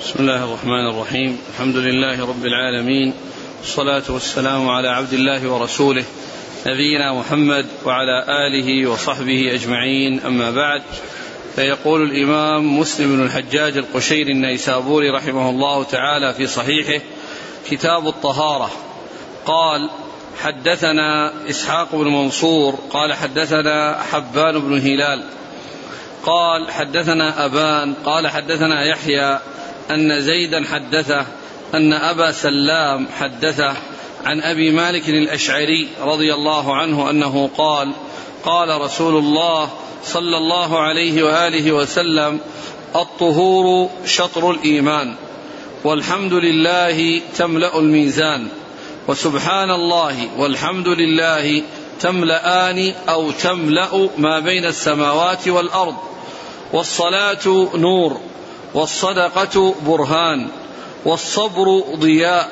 بسم الله الرحمن الرحيم. الحمد لله رب العالمين. والصلاة والسلام على عبد الله ورسوله نبينا محمد وعلى آله وصحبه أجمعين. أما بعد فيقول الإمام مسلم بن الحجاج القشيري النيسابوري رحمه الله تعالى في صحيحه كتاب الطهارة. قال حدثنا إسحاق بن منصور قال حدثنا حبان بن هلال قال حدثنا أبان قال حدثنا يحيى أن زيدا حدثه أن أبا سلام حدثه. عن أبي مالك الأشعري رضي الله عنه أنه قال قال رسول الله صلى الله عليه وآله وسلم الطهور شطر الإيمان والحمد لله تملأ الميزان وسبحان الله والحمد لله تملأان أو تملأ ما بين السماوات والأرض والصلاة نور. والصدقة برهان والصبر ضياء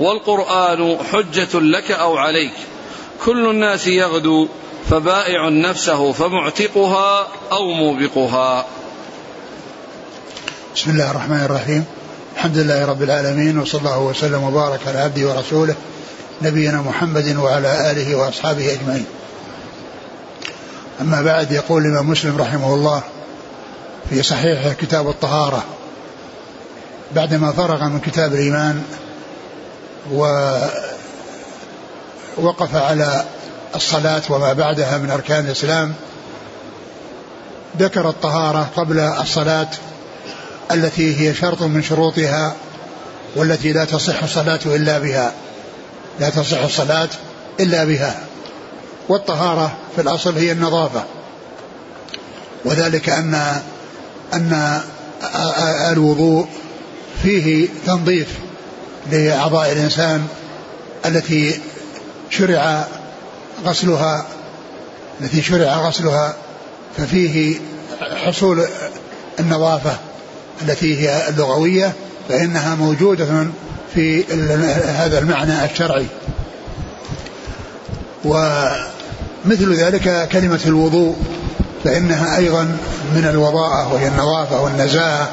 والقرآن حجة لك أو عليك. كل الناس يغدو فبائع نفسه فمعتقها أو موبقها. بسم الله الرحمن الرحيم. الحمد لله رب العالمين وصلى الله وسلم وبارك على عبده ورسوله نبينا محمد وعلى آله وأصحابه أجمعين. أما بعد يقول الإمام مسلم رحمه الله في صحيح كتاب الطهارة. بعدما فرغ من كتاب الإيمان ووقف على الصلاة وما بعدها من أركان الإسلام ذكر الطهارة قبل الصلاة التي هي شرط من شروطها والتي لا تصح الصلاة إلا بها. لا تصح الصلاة إلا بها. والطهارة في الأصل هي النظافة. وذلك أن أن الوضوء فيه تنظيف لأعضاء الإنسان التي شرع غسلها التي شرع غسلها ففيه حصول النظافة التي هي اللغوية فإنها موجودة في هذا المعنى الشرعي. ومثل ذلك كلمة الوضوء. فإنها أيضا من الوضاءة وهي النظافة والنزاهة.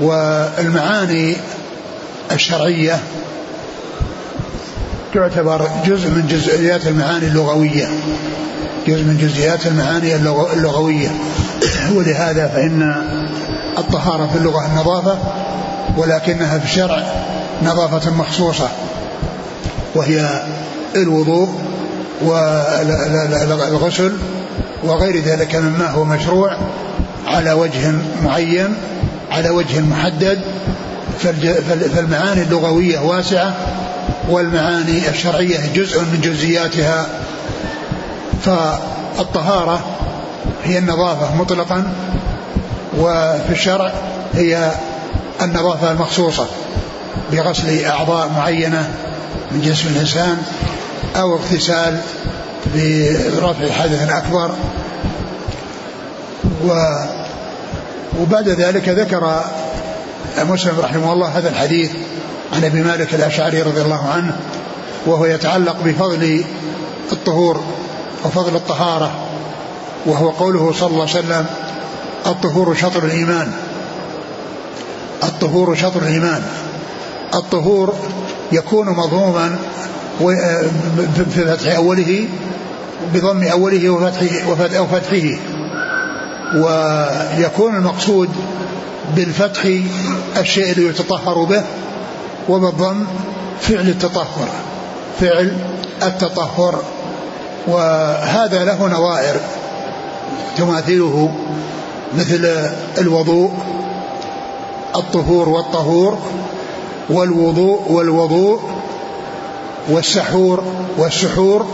والمعاني الشرعية تعتبر جزء من جزئيات المعاني اللغوية. جزء من جزئيات المعاني اللغوية. ولهذا فإن الطهارة في اللغة النظافة ولكنها في الشرع نظافة مخصوصة. وهي الوضوء والغسل وغير ذلك مما هو مشروع على وجه معين على وجه محدد. فالمعاني اللغوية واسعة والمعاني الشرعية جزء من جزئياتها. فالطهارة هي النظافة مطلقا وفي الشرع هي النظافة المخصوصة بغسل أعضاء معينة من جسم الإنسان أو اغتسال برفع حدث أكبر و وبعد ذلك ذكر مسلم رحمه الله هذا الحديث عن أبي مالك الأشعري رضي الله عنه وهو يتعلق بفضل الطهور وفضل الطهارة وهو قوله صلى الله عليه وسلم الطهور شطر الإيمان. الطهور شطر الإيمان. الطهور يكون مضموما في فتح أوله بضم أوله وفتحه وفتحه ويكون المقصود بالفتح الشيء اللي يتطهر به وبالضم فعل التطهر. فعل التطهر. وهذا له نظائر تماثله مثل الوضوء الطهور والطهور والوضوء والوضوء والسحور والسحور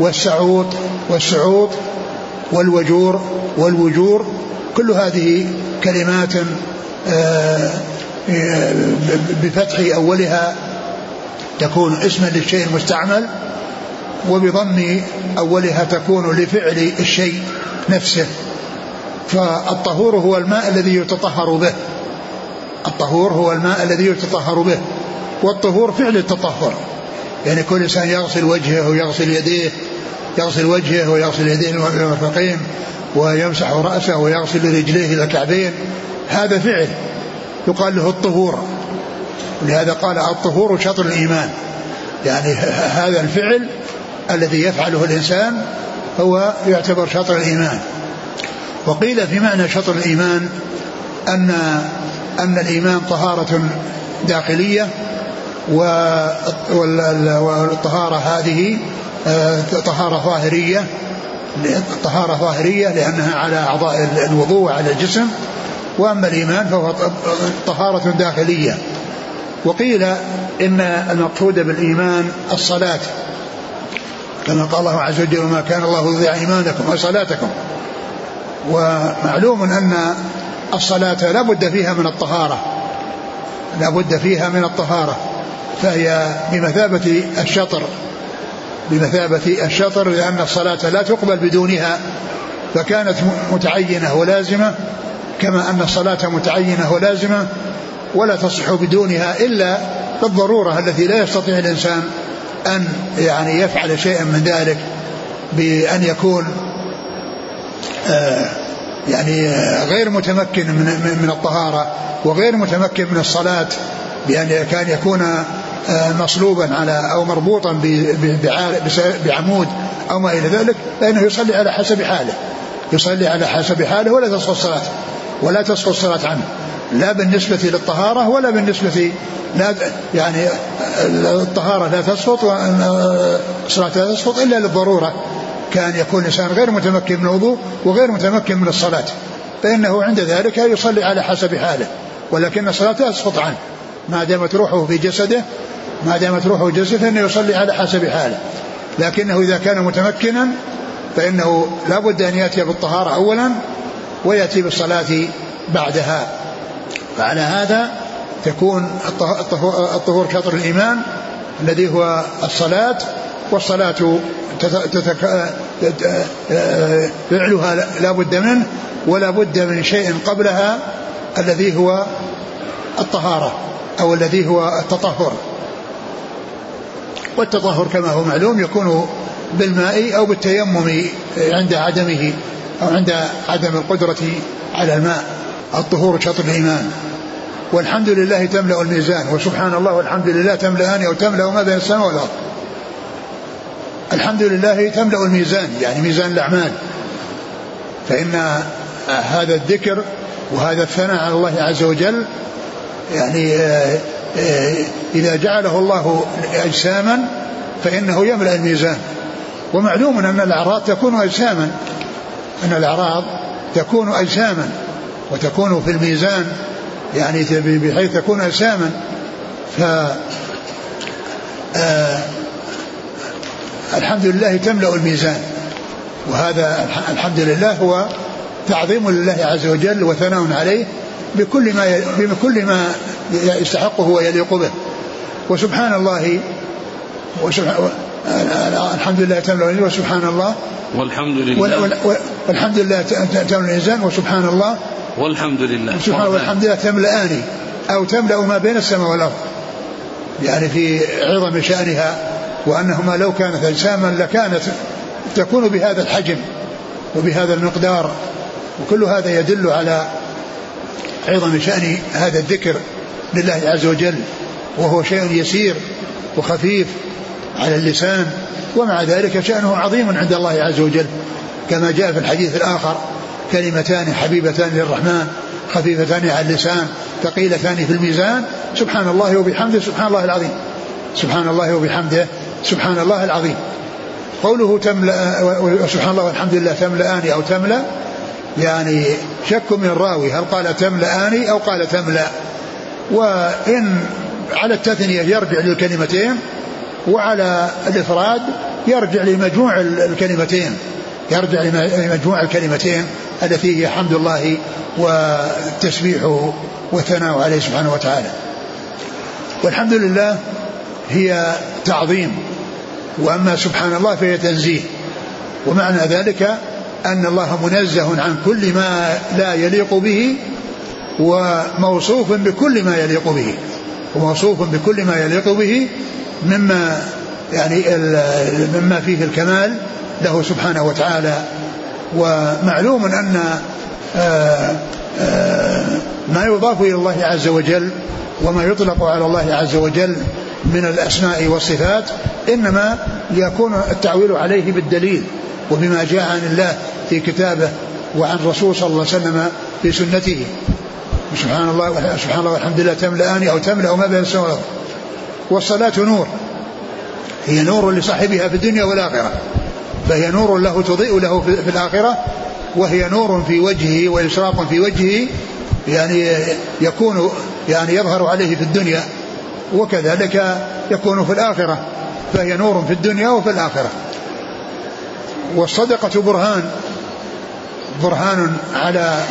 والسعوط والسعوط والوجور والوجور كل هذه كلمات آه، بفتح أولها تكون اسما للشيء المستعمل وبضم أولها تكون لفعل الشيء نفسه. فالطهور هو الماء الذي يتطهر به. الطهور هو الماء الذي يتطهر به. والطهور فعل التطهر. يعني كل إنسان يغسل وجهه ويغسل يديه يغسل وجهه ويغسل يديه المرفقين ويمسح رأسه ويغسل رجليه إلى الكعبين هذا فعل يقال له الطهور. ولهذا قال الطهور شطر الإيمان. يعني هذا الفعل الذي يفعله الإنسان هو يعتبر شطر الإيمان. وقيل في معنى شطر الإيمان أن أن الإيمان طهارة داخلية والطهارة هذه آه، طهارة ظاهرية طهارة ظاهرية لأنها على أعضاء الوضوء وعلى الجسم وأما الإيمان فهو طهارة داخلية. وقيل إن المقصود بالإيمان الصلاة. كما قال الله عز وجل وما كان الله يضيع إيمانكم وصلاتكم. ومعلوم أن الصلاة لا بد فيها من الطهارة. لا بد فيها من الطهارة. فهي بمثابة الشطر. بمثابة الشطر لأن الصلاة لا تقبل بدونها فكانت متعينة ولازمة كما أن الصلاة متعينة ولازمة ولا تصح بدونها إلا بالضرورة التي لا يستطيع الإنسان أن يعني يفعل شيئا من ذلك بأن يكون آه يعني غير متمكن من من الطهارة وغير متمكن من الصلاة بأن كان يكون مصلوبا على أو مربوطا بعمود أو ما إلى ذلك فإنه يصلي على حسب حاله. يصلي على حسب حاله ولا تسقط الصلاة ولا تسقط الصلاة عنه. لا بالنسبة للطهارة ولا بالنسبة لا يعني الطهارة لا تسقط والصلاة لا تسقط إلا للضرورة. كان يكون الإنسان غير متمكن من الوضوء وغير متمكن من الصلاة. فإنه عند ذلك يصلي على حسب حاله ولكن الصلاة لا تسقط عنه. ما دامت روحه في جسده ما دامت روحه جسده فإنه يصلي على حسب حاله. لكنه إذا كان متمكنا فإنه لا بد أن يأتي بالطهارة أولا ويأتي بالصلاة بعدها. فعلى هذا تكون الطهور شطر الإيمان الذي هو الصلاة والصلاة فعلها لا بد منه ولا بد من شيء قبلها الذي هو الطهارة أو الذي هو التطهر. والتطهر كما هو معلوم يكون بالماء أو بالتيمم عند عدمه أو عند عدم القدرة على الماء. الطهور شطر الإيمان. والحمد لله تملأ الميزان. وسبحان الله والحمد لله تملأان. أو تملأ ما بين السماء والأرض. الحمد لله تملأ الميزان يعني ميزان الأعمال. فإن هذا الذكر وهذا الثناء على الله عز وجل يعني آه، آه، إذا جعله الله أجساما فإنه يملأ الميزان. ومعلوم أن الأعراض تكون أجساما. أن الأعراض تكون أجساما وتكون في الميزان يعني بحيث تكون أجساما. ف آه الحمد لله تملأ الميزان. وهذا الحمد لله هو تعظيم لله عز وجل وثناء عليه بكل ما بكل ما يستحقه ويليق به. وسبحان الله وسبحان الحمد لله تملأ وسبحان الله. والحمد لله. والحمد لله تملأ الميزان وسبحان الله. والحمد لله. سبحان الله والحمد لله تملأان أو تملأ ما بين السماء والأرض. يعني في عظم شأنها وأنهما لو كانت أجساما لكانت تكون بهذا الحجم وبهذا المقدار. وكل هذا يدل على عظم شأن هذا الذكر. لله عز وجل وهو شيء يسير وخفيف على اللسان ومع ذلك شأنه عظيم عند الله عز وجل. كما جاء في الحديث الآخر كلمتان حبيبتان للرحمن خفيفتان على اللسان ثقيلتان في الميزان سبحان الله وبحمده سبحان الله العظيم. سبحان الله وبحمده سبحان الله العظيم. قوله تملأ وسبحان الله والحمد لله تملأان أو تملأ يعني شك من الراوي هل قال تملأان أو قال تملأ. وإن على التثنية يرجع للكلمتين وعلى الإفراد يرجع لمجموع الكلمتين يرجع لمجموع الكلمتين التي هي حمد الله وتسبيحه والثناء عليه سبحانه وتعالى. والحمد لله هي تعظيم وأما سبحان الله فهي تنزيه. ومعنى ذلك أن الله منزه عن كل ما لا يليق به وموصوف بكل ما يليق به وموصوف بكل ما يليق به مما يعني مما فيه الكمال له سبحانه وتعالى. ومعلوم أن آه، آه، ما يضاف إلى الله عز وجل وما يطلق على الله عز وجل من الأسماء والصفات إنما يكون التعويل عليه بالدليل وبما جاء عن الله في كتابه وعن رسول صلى الله عليه وسلم في سنته. سبحان الله سبحان الله والحمد لله تملأان أو تملأ ما بين السماوات والصلاة نور. هي نور لصاحبها في الدنيا والآخرة. فهي نور له تضيء له في الآخرة وهي نور في وجهه وإشراق في وجهه يعني يكون يعني يظهر عليه في الدنيا وكذلك يكون في الآخرة. فهي نور في الدنيا وفي الآخرة. والصدقة برهان. برهان على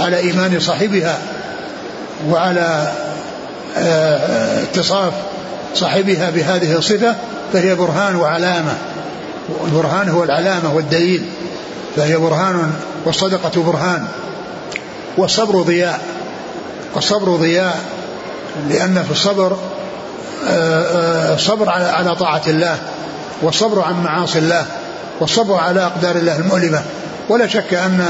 على إيمان صاحبها وعلى آه، اتصاف صاحبها بهذه الصفة فهي برهان وعلامة. البرهان هو العلامة والدليل فهي برهان والصدقة برهان. والصبر ضياء. والصبر ضياء لأن في الصبر الصبر آه، آه، على طاعة الله والصبر عن معاصي الله والصبر على أقدار الله المؤلمة. ولا شك أن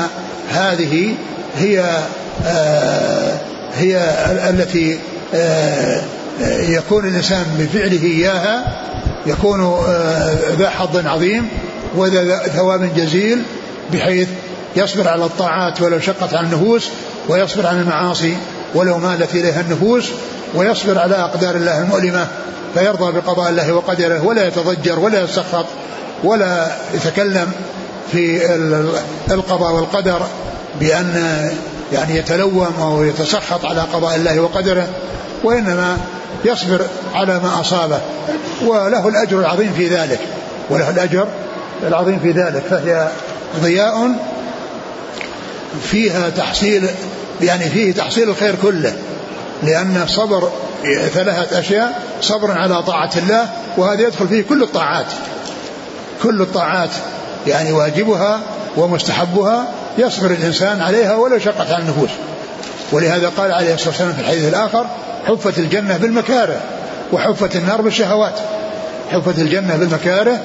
هذه هي آه، هي التي يكون الإنسان بفعله إياها يكون ذا حظ عظيم وذا ثواب جزيل بحيث يصبر على الطاعات ولو شقت على النفوس ويصبر عن المعاصي ولو مالت إليها النفوس ويصبر على أقدار الله المؤلمة فيرضى بقضاء الله وقدره ولا يتضجر ولا يسخط ولا يتكلم في القضاء والقدر. بأن يعني يتلوم أو يتسخط على قضاء الله وقدره وإنما يصبر على ما أصابه وله الأجر العظيم في ذلك وله الأجر العظيم في ذلك فهي ضياء فيها تحصيل يعني فيه تحصيل الخير كله لأن الصبر ثلاثة أشياء صبر على طاعة الله وهذا يدخل فيه كل الطاعات كل الطاعات يعني واجبها ومستحبها يصبر الإنسان عليها ولو شقت على النفوس. ولهذا قال عليه الصلاة والسلام في الحديث الآخر حفت الجنة بالمكاره وحفت النار بالشهوات. حفت الجنة بالمكاره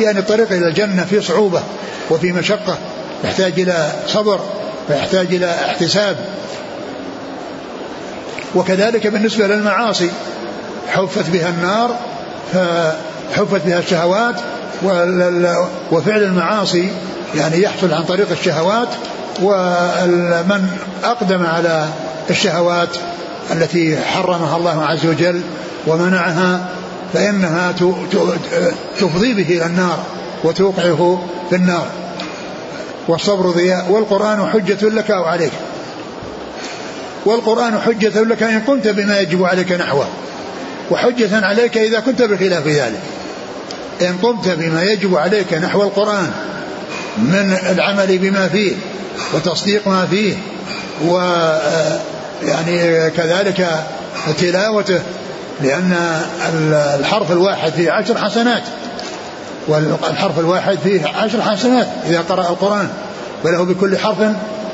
يعني الطريق إلى الجنة في صعوبة وفي مشقة يحتاج إلى صبر ويحتاج إلى احتساب. وكذلك بالنسبة للمعاصي حفت بها النار فحفت بها الشهوات وفعل المعاصي يعني يحصل عن طريق الشهوات ومن أقدم على الشهوات التي حرمها الله عز وجل ومنعها فإنها تفضي به إلى النار وتوقعه في النار. والصبر ضياء. والقرآن حجة لك أو عليك. والقرآن حجة لك إن قمت بما يجب عليك نحوه. وحجة عليك إذا كنت بخلاف ذلك. إن قمت بما يجب عليك نحو القرآن. من العمل بما فيه وتصديق ما فيه و يعني كذلك تلاوته لأن الحرف الواحد فيه عشر حسنات والحرف الواحد فيه عشر حسنات إذا قرأ القرآن وله بكل حرف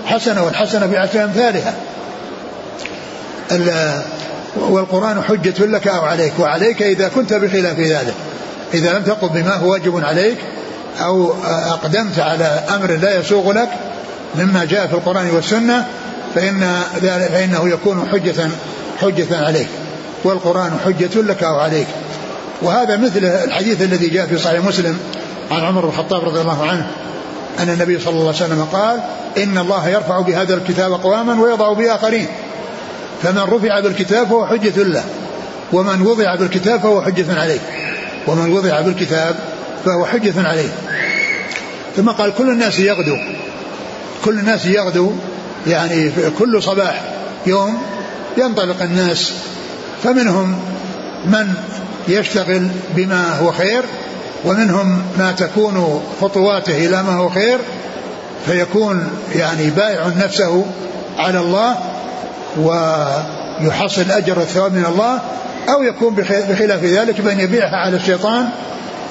حسنة والحسنة بعشر أمثالها. والقرآن حجة لك أو عليك وعليك إذا كنت بخلاف ذلك. إذا لم تقم بما هو واجب عليك أو أقدمت على أمر لا يسوغ لك مما جاء في القرآن والسنة فإن فإنه يكون حجة حجة عليك والقرآن حجة لك أو عليك. وهذا مثل الحديث الذي جاء في صحيح مسلم عن عمر بن الخطاب رضي الله عنه أن النبي صلى الله عليه وسلم قال إن الله يرفع بهذا الكتاب أقواما ويضع به آخرين فمن رفع بالكتاب فهو حجة له ومن وضع بالكتاب فهو حجة عليه ومن وضع بالكتاب فهو حجة عليه. ثم قال كل الناس يغدو. كل الناس يغدو. يعني كل صباح يوم ينطلق الناس. فمنهم من يشتغل بما هو خير ومنهم ما تكون خطواته إلى ما هو خير. فيكون يعني بائع نفسه على الله ويحصل الاجر والثواب من الله أو يكون بخلاف ذلك بان يبيعها على الشيطان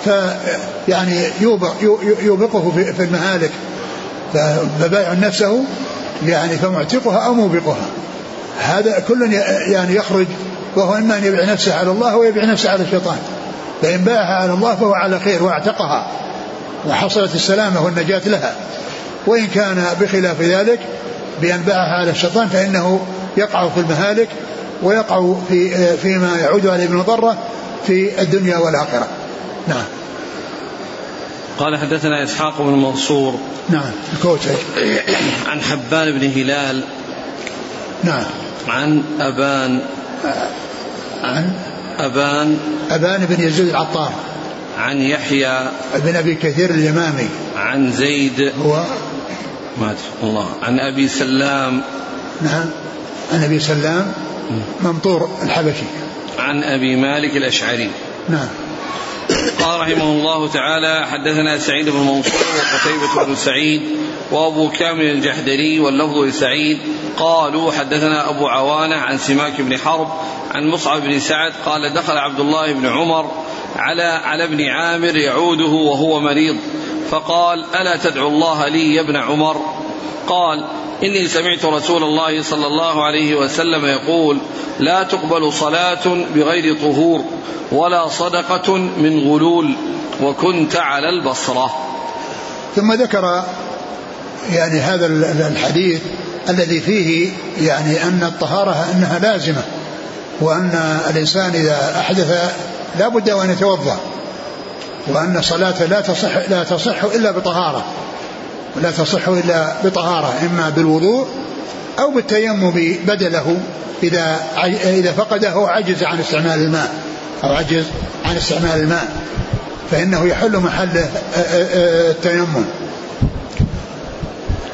فيعني يوبقه في المهالك. فبائع نفسه يعني فمعتقها أو موبقها. هذا كل يعني يخرج وهو إما أن يبيع نفسه على الله أو يبيع نفسه على الشيطان. فإن باعها على الله فهو على خير واعتقها. وحصلت السلامة والنجاة لها. وإن كان بخلاف ذلك بأن باعها على الشيطان فإنه يقع في المهالك ويقع في فيما يعود عليه بالمضرة في الدنيا والآخرة. نعم. قال حدثنا إسحاق بن منصور نعم الكوتي عن حبان بن هلال نعم. عن أبان عن؟ أبان أبان بن يزيد العطار. عن يحيى بن أبي كثير اليمامي. عن زيد هو؟ ما الله عن أبي سلام. نعم. عن أبي سلام ممطور الحبشي. عن أبي مالك الأشعري. نعم. قال رحمه الله تعالى حدثنا سعيد بن منصور وقتيبة بن سعيد وأبو كامل الجحدري واللفظ لسعيد قالوا حدثنا أبو عوانة عن سماك بن حرب عن مصعب بن سعد قال دخل عبد الله بن عمر على على ابن عامر يعوده وهو مريض فقال ألا تدعو الله لي يا ابن عمر؟ قال إني سمعت رسول الله صلى الله عليه وسلم يقول لا تقبل صلاة بغير طهور ولا صدقة من غلول وكنت على البصرة. ثم ذكر يعني هذا الحديث الذي فيه يعني أن الطهارة أنها لازمة وأن الإنسان إذا أحدث لا بد أن يتوضأ وأن الصلاة لا تصح لا تصح إلا بطهارة. لا تصح إلا بطهارة إما بالوضوء أو بالتيمم بدله إذا إذا فقده عجز عن استعمال الماء أو عجز عن استعمال الماء فإنه يحل محل التيمم.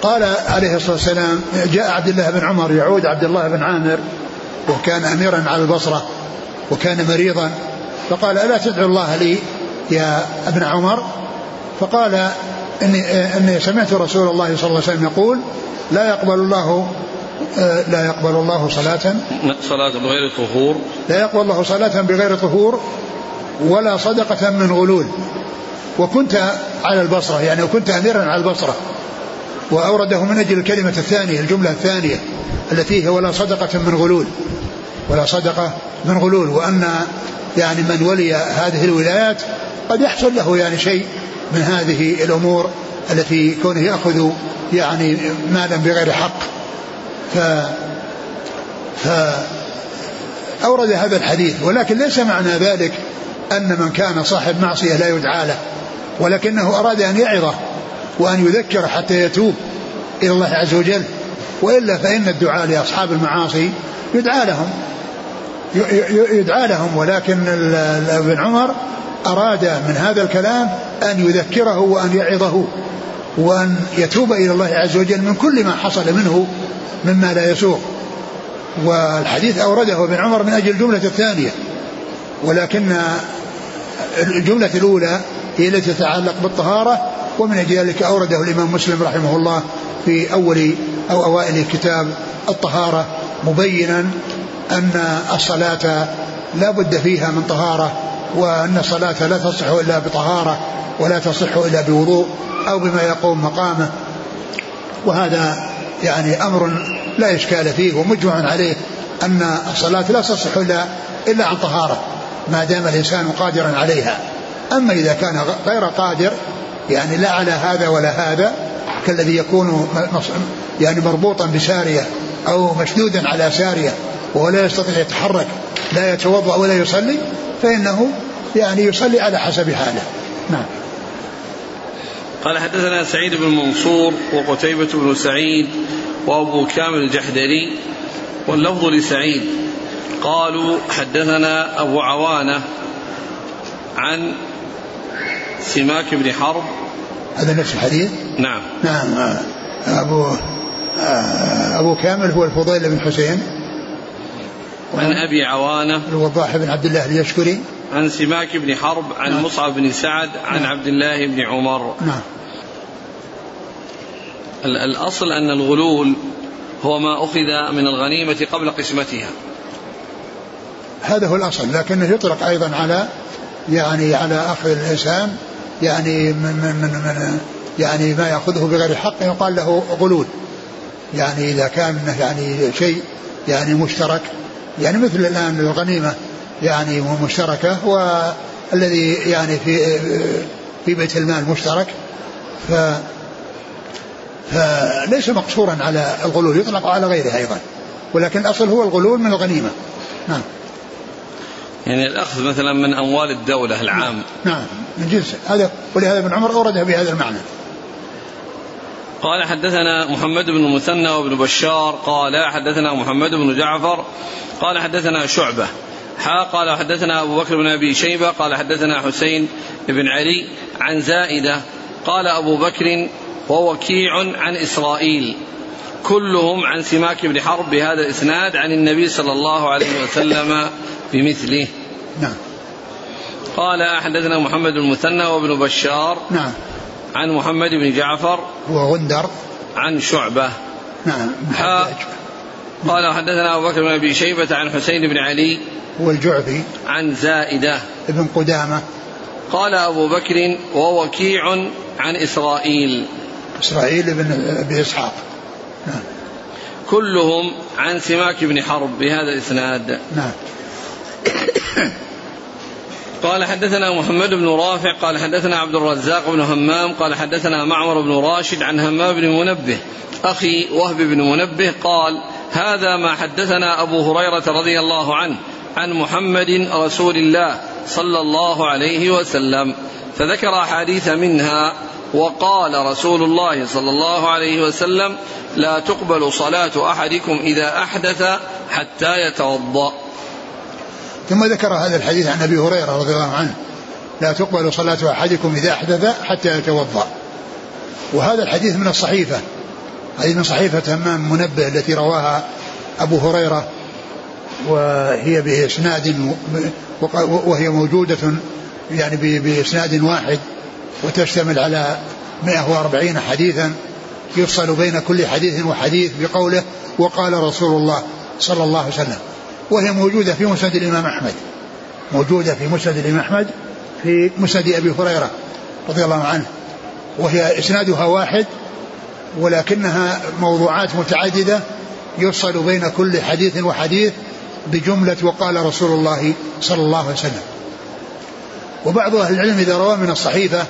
قال عليه الصلاة والسلام جاء عبد الله بن عمر يعود عبد الله بن عامر وكان أميرا على البصرة وكان مريضا فقال ألا تدعو الله لي يا ابن عمر؟ فقال إني, إني سمعت رسول الله صلى الله عليه وسلم يقول لا يقبل الله لا يقبل الله صلاة. صلاة بغير طهور. لا يقبل الله صلاة بغير طهور ولا صدقة من غلول. وكنت على البصرة يعني وكنت أميرا على البصرة. وأورده من أجل الكلمة الثانية الجملة الثانية التي هي ولا صدقة من غلول. ولا صدقة من غلول وأن يعني من ولي هذه الولايات قد يحصل له يعني شيء من هذه الأمور التي كونه يأخذ يعني مالا بغير حق. ف ف أورد هذا الحديث ولكن ليس معنى ذلك أن من كان صاحب معصية لا يدعى له ولكنه أراد أن يعظه وأن يذكر حتى يتوب إلى الله عز وجل. وإلا فإن الدعاء لأصحاب المعاصي يدعى لهم. يدعى لهم ولكن ابن عمر أراد من هذا الكلام أن يذكره وأن يعظه وأن يتوب إلى الله عز وجل من كل ما حصل منه مما لا يسوق. والحديث أورده ابن عمر من أجل الجملة الثانية ولكن الجملة الأولى هي التي تتعلق بالطهارة ومن أجل ذلك أورده الإمام مسلم رحمه الله في أول أو أوائل كتاب الطهارة مبينا أن الصلاة لا بد فيها من طهارة وأن الصلاة لا تصح إلا بطهارة ولا تصح إلا بوضوء أو بما يقوم مقامه. وهذا يعني أمر لا إشكال فيه ومجمع عليه أن الصلاة لا تصح إلا إلا عن طهارة ما دام الإنسان قادرا عليها. أما إذا كان غير قادر يعني لا على هذا ولا هذا كالذي يكون يعني مربوطا بسارية أو مشدودا على سارية وهو لا يستطيع يتحرك لا يتوضأ ولا يصلي فإنه يعني يصلي على حسب حاله. نعم. قال حدثنا سعيد بن منصور وقتيبة بن سعيد وأبو كامل الجحدري واللفظ لسعيد. قالوا حدثنا أبو عوانة عن سماك بن حرب. هذا نفس الحديث؟ نعم. نعم. أبو أبو كامل هو الفضيل بن حسين. عن أبي عوانة الوضاح بن عبد الله اليشكري. عن سماك بن حرب عن نعم. مصعب بن سعد عن نعم. عبد الله بن عمر. نعم. الأصل أن الغلول هو ما أخذ من الغنيمة قبل قسمتها. هذا هو الأصل لكنه يطلق أيضا على يعني على أخذ الإنسان يعني من, من, من, من يعني ما يأخذه بغير حق يقال له غلول. يعني إذا كان يعني شيء يعني مشترك يعني مثل الآن الغنيمة يعني مشتركة والذي يعني في في بيت المال مشترك. ف فليس مقصورا على الغلول يطلق على غيره أيضا ولكن الأصل هو الغلول من الغنيمة. نعم. يعني الأخذ مثلا من أموال الدولة العام. نعم من جنس. هذا ولهذا ابن عمر أوردها بهذا المعنى. قال حدثنا محمد بن المثنى وابن بشار قال حدثنا محمد بن جعفر قال حدثنا شعبة حا قال حدثنا أبو بكر بن أبي شيبة قال حدثنا حسين بن علي عن زائدة قال أبو بكر ووكيع عن إسرائيل كلهم عن سماك بن حرب بهذا الإسناد عن النبي صلى الله عليه وسلم بمثله. نعم. قال حدثنا محمد المثنى وابن بشار نعم. عن محمد بن جعفر هو غندر. عن شعبة. نعم قال حدثنا أبو بكر بن أبي شيبة عن حسين بن علي هو الجعفي. عن زائدة. ابن قدامة. قال أبو بكر ووكيع عن إسرائيل. إسرائيل بن أبي إسحاق. نعم. كلهم عن سماك بن حرب بهذا الإسناد. نعم. قال حدثنا محمد بن رافع قال حدثنا عبد الرزاق بن همام قال حدثنا معمر بن راشد عن همام بن منبه. أخي وهب بن منبه قال هذا ما حدثنا أبو هريرة رضي الله عنه عن محمد رسول الله صلى الله عليه وسلم فذكر أحاديث منها وقال رسول الله صلى الله عليه وسلم لا تقبل صلاة أحدكم إذا أحدث حتى يتوضأ. ثم ذكر هذا الحديث عن أبي هريرة رضي الله عنه لا تقبل صلاة أحدكم إذا أحدث حتى يتوضأ. وهذا الحديث من الصحيفة هذه من صحيفة همام منبه التي رواها أبو هريرة وهي بإسناد وهي موجودة يعني بإسناد واحد وتشتمل على 140 حديثا يفصل بين كل حديث وحديث بقوله وقال رسول الله صلى الله عليه وسلم. وهي موجودة في مسند الإمام أحمد. موجودة في مسند الإمام أحمد في مسند أبي هريرة رضي الله عنه. وهي إسنادها واحد ولكنها موضوعات متعددة يفصل بين كل حديث وحديث بجملة وقال رسول الله صلى الله عليه وسلم. وبعض أهل العلم إذا روى من الصحيفة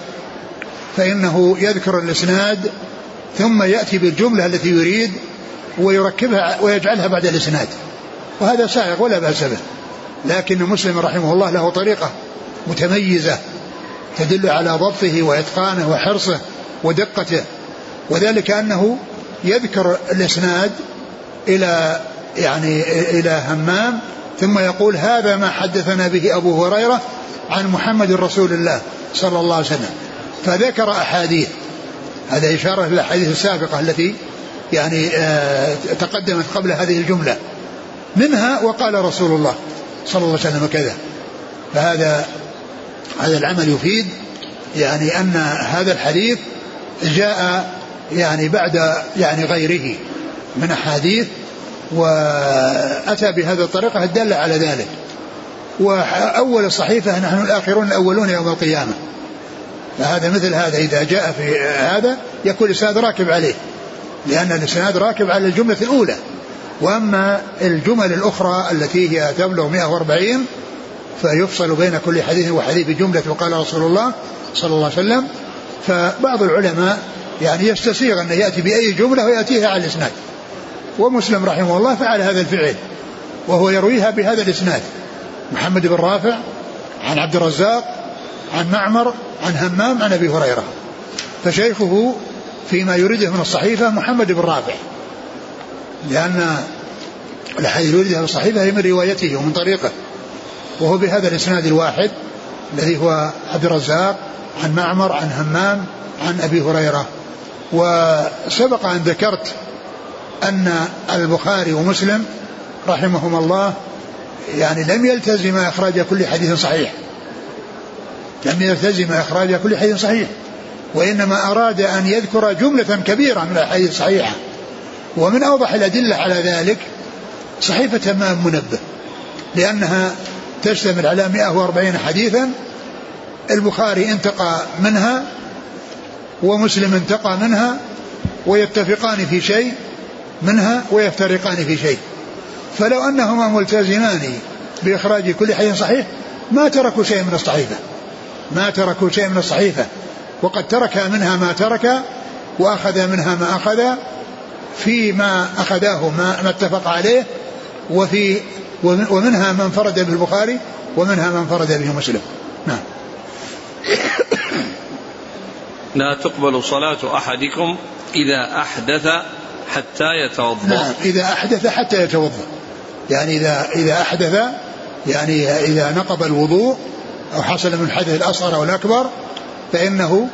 فإنه يذكر الإسناد ثم يأتي بالجملة التي يريد ويركبها ويجعلها بعد الإسناد. وهذا سائغ ولا بأس به. لكن مسلم رحمه الله له طريقة متميزة تدل على ضبطه وإتقانه وحرصه ودقته. وذلك أنه يذكر الإسناد إلى يعني إلى همام ثم يقول هذا ما حدثنا به أبو هريرة عن محمد رسول الله صلى الله عليه وسلم. فذكر أحاديث. هذا إشارة للأحاديث السابقة التي يعني آه تقدمت قبل هذه الجملة. منها وقال رسول الله صلى الله عليه وسلم كذا. فهذا هذا العمل يفيد يعني أن هذا الحديث جاء يعني بعد يعني غيره من أحاديث وأتى بهذه الطريقة الدالة على ذلك. وأول الصحيفة نحن الآخرون الأولون يوم القيامة. فهذا مثل هذا إذا جاء في هذا يكون الإسناد راكب عليه لأن الإسناد راكب على الجملة الأولى. وأما الجمل الأخرى التي هي تبلغ 140 فيفصل بين كل حديث وحديث بجملة وقال رسول الله صلى الله عليه وسلم. فبعض العلماء يعني يستسيغ أن يأتي بأي جملة ويأتيها على الإسناد. ومسلم رحمه الله فعل هذا الفعل وهو يرويها بهذا الإسناد. محمد بن رافع عن عبد الرزاق عن معمر عن همام عن أبي هريرة. فشيخه فيما يريده من الصحيفة محمد بن رافع. لأن الحديث يريدها في الصحيفة هي من روايته ومن طريقه وهو بهذا الإسناد الواحد الذي هو عبد الرزاق عن معمر عن همام عن أبي هريرة. وسبق أن ذكرت أن البخاري ومسلم رحمهما الله يعني لم يلتزم إخراج كل حديث صحيح. لم يلتزم إخراج كل حديث صحيح وإنما أراد أن يذكر جملة كبيرة من الأحاديث الصحيحة. ومن أوضح الأدلة على ذلك صحيفة همام منبه لأنها تشتمل على 140 حديثا البخاري انتقى منها ومسلم انتقى منها ويتفقان في شيء منها ويفترقان في شيء. فلو أنهما ملتزمان بإخراج كل حديث صحيح ما تركوا شيء من الصحيفة. ما تركوا شيء من الصحيفة. وقد ترك منها ما ترك وأخذ منها ما أخذ فيما أخذاه ما, ما اتفق عليه وفي ومنها من فرد به البخاري ومنها من فرد به مسلم. نعم. لا تقبل صلاة أحدكم إذا أحدث حتى يتوضأ. نعم إذا أحدث حتى يتوضأ. يعني إذا إذا أحدث يعني إذا نقض الوضوء أو حصل من الحدث الأصغر أو الأكبر فإنه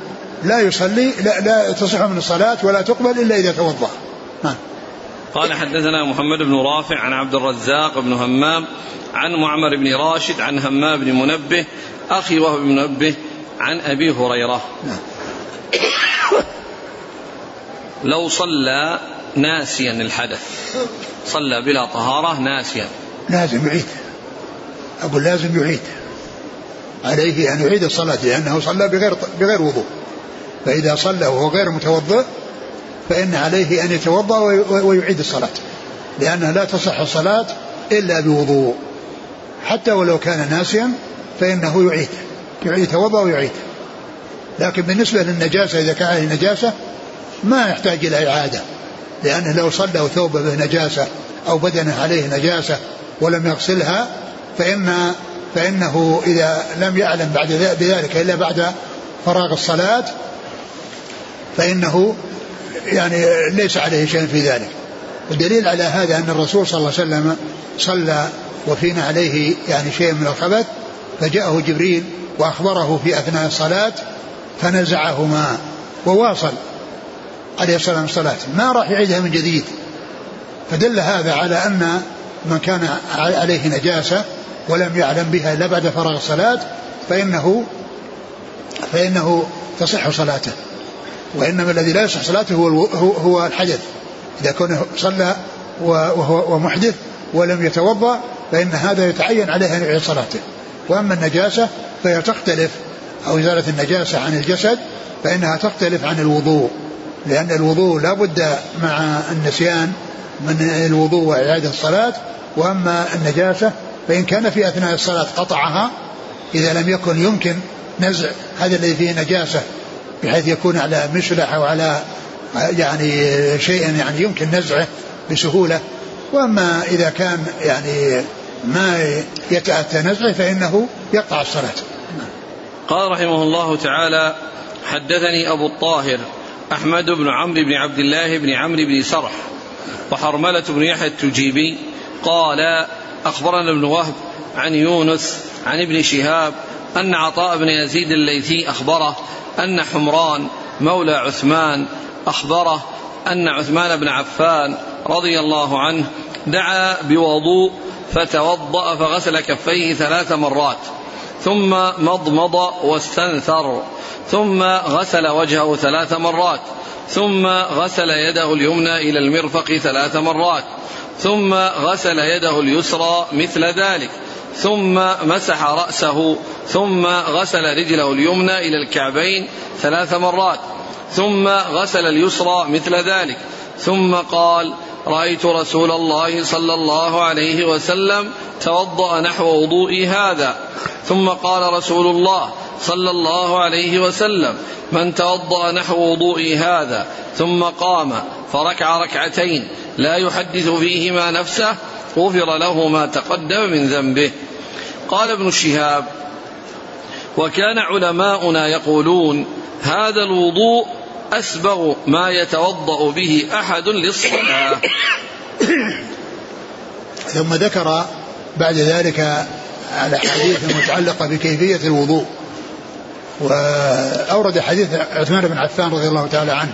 لا يصلي لا, لا تصح من الصلاة ولا تقبل إلا إذا توضأ. نعم قال حدثنا محمد بن رافع عن عبد الرزاق بن همام عن معمر بن راشد عن همام بن منبه أخي وهو بن منبه عن أبي هريرة. نعم. لو صلى ناسيا الحدث. صلى بلا طهارة ناسيا. لازم يعيد. أقول لازم يعيد. عليه أن يعيد الصلاة لأنه صلى بغير بغير وضوء. فإذا صلى وهو غير متوضئ فإن عليه أن يتوضأ ويعيد الصلاة. لأنها لا تصح الصلاة إلا بوضوء. حتى ولو كان ناسيا فإنه يعيد يتوضأ ويعيد. لكن بالنسبة للنجاسة إذا كان عليه نجاسة ما يحتاج إلى إعادة. لأنه لو صلى وثوب به نجاسة أو بدنه عليه نجاسة ولم يغسلها فإن فإنه إذا لم يعلم بعد بذلك إلا بعد فراغ الصلاة فإنه يعني ليس عليه شيء في ذلك. والدليل على هذا أن الرسول صلى الله عليه وسلم صلى وفينا عليه يعني شيء من الخبث فجاءه جبريل وأخبره في أثناء الصلاة فنزعهما وواصل عليه الصلاة والسلام ما راح يعيدها من جديد. فدل هذا على أن من كان عليه نجاسة ولم يعلم بها إلا بعد فراغ الصلاة فإنه فإنه تصح صلاته. وإنما الذي لا يصح صلاته هو هو الحدث. إذا كان صلى وهو محدث ولم يتوضأ فإن هذا يتعين عليه أن يعيد صلاته. وأما النجاسة فهي تختلف. أو إزالة النجاسة عن الجسد فإنها تختلف عن الوضوء. لأن الوضوء لا بد مع النسيان من الوضوء وإعادة الصلاة. وأما النجاسة فإن كان في أثناء الصلاة قطعها إذا لم يكن يمكن نزع هذا الذي فيه نجاسة بحيث يكون على مشلح أو على يعني شيء يعني يمكن نزعه بسهولة. وأما إذا كان يعني ما يتأتى نزعه فإنه يقطع الصلاة. قال رحمه الله تعالى حدثني أبو الطاهر أحمد بن عمرو بن عبد الله بن عمرو بن سرح وحرملة بن يحيى التجيبي قال أخبرنا ابن وهب عن يونس عن ابن شهاب أن عطاء بن يزيد الليثي أخبره أن حمران مولى عثمان أخبره أن عثمان بن عفان رضي الله عنه دعا بوضوء فتوضأ فغسل كفيه ثلاث مرات ثم مضمض واستنثر ثم غسل وجهه ثلاث مرات ثم غسل يده اليمنى إلى المرفق ثلاث مرات ثم غسل يده اليسرى مثل ذلك. ثم مسح رأسه ثم غسل رجله اليمنى إلى الكعبين ثلاث مرات ثم غسل اليسرى مثل ذلك ثم قال رأيت رسول الله صلى الله عليه وسلم توضأ نحو وضوئي هذا. ثم قال رسول الله صلى الله عليه وسلم من توضأ نحو وضوئي هذا. ثم قام فركع ركعتين لا يحدث فيهما نفسه غفر له ما تقدم من ذنبه. قال ابن شهاب وكان علماؤنا يقولون هذا الوضوء أسبغ ما يتوضأ به أحد للصلاة. ثم ذكر بعد ذلك الأحاديث المتعلقة بكيفية الوضوء وأورد حديث عثمان بن عفان رضي الله تعالى عنه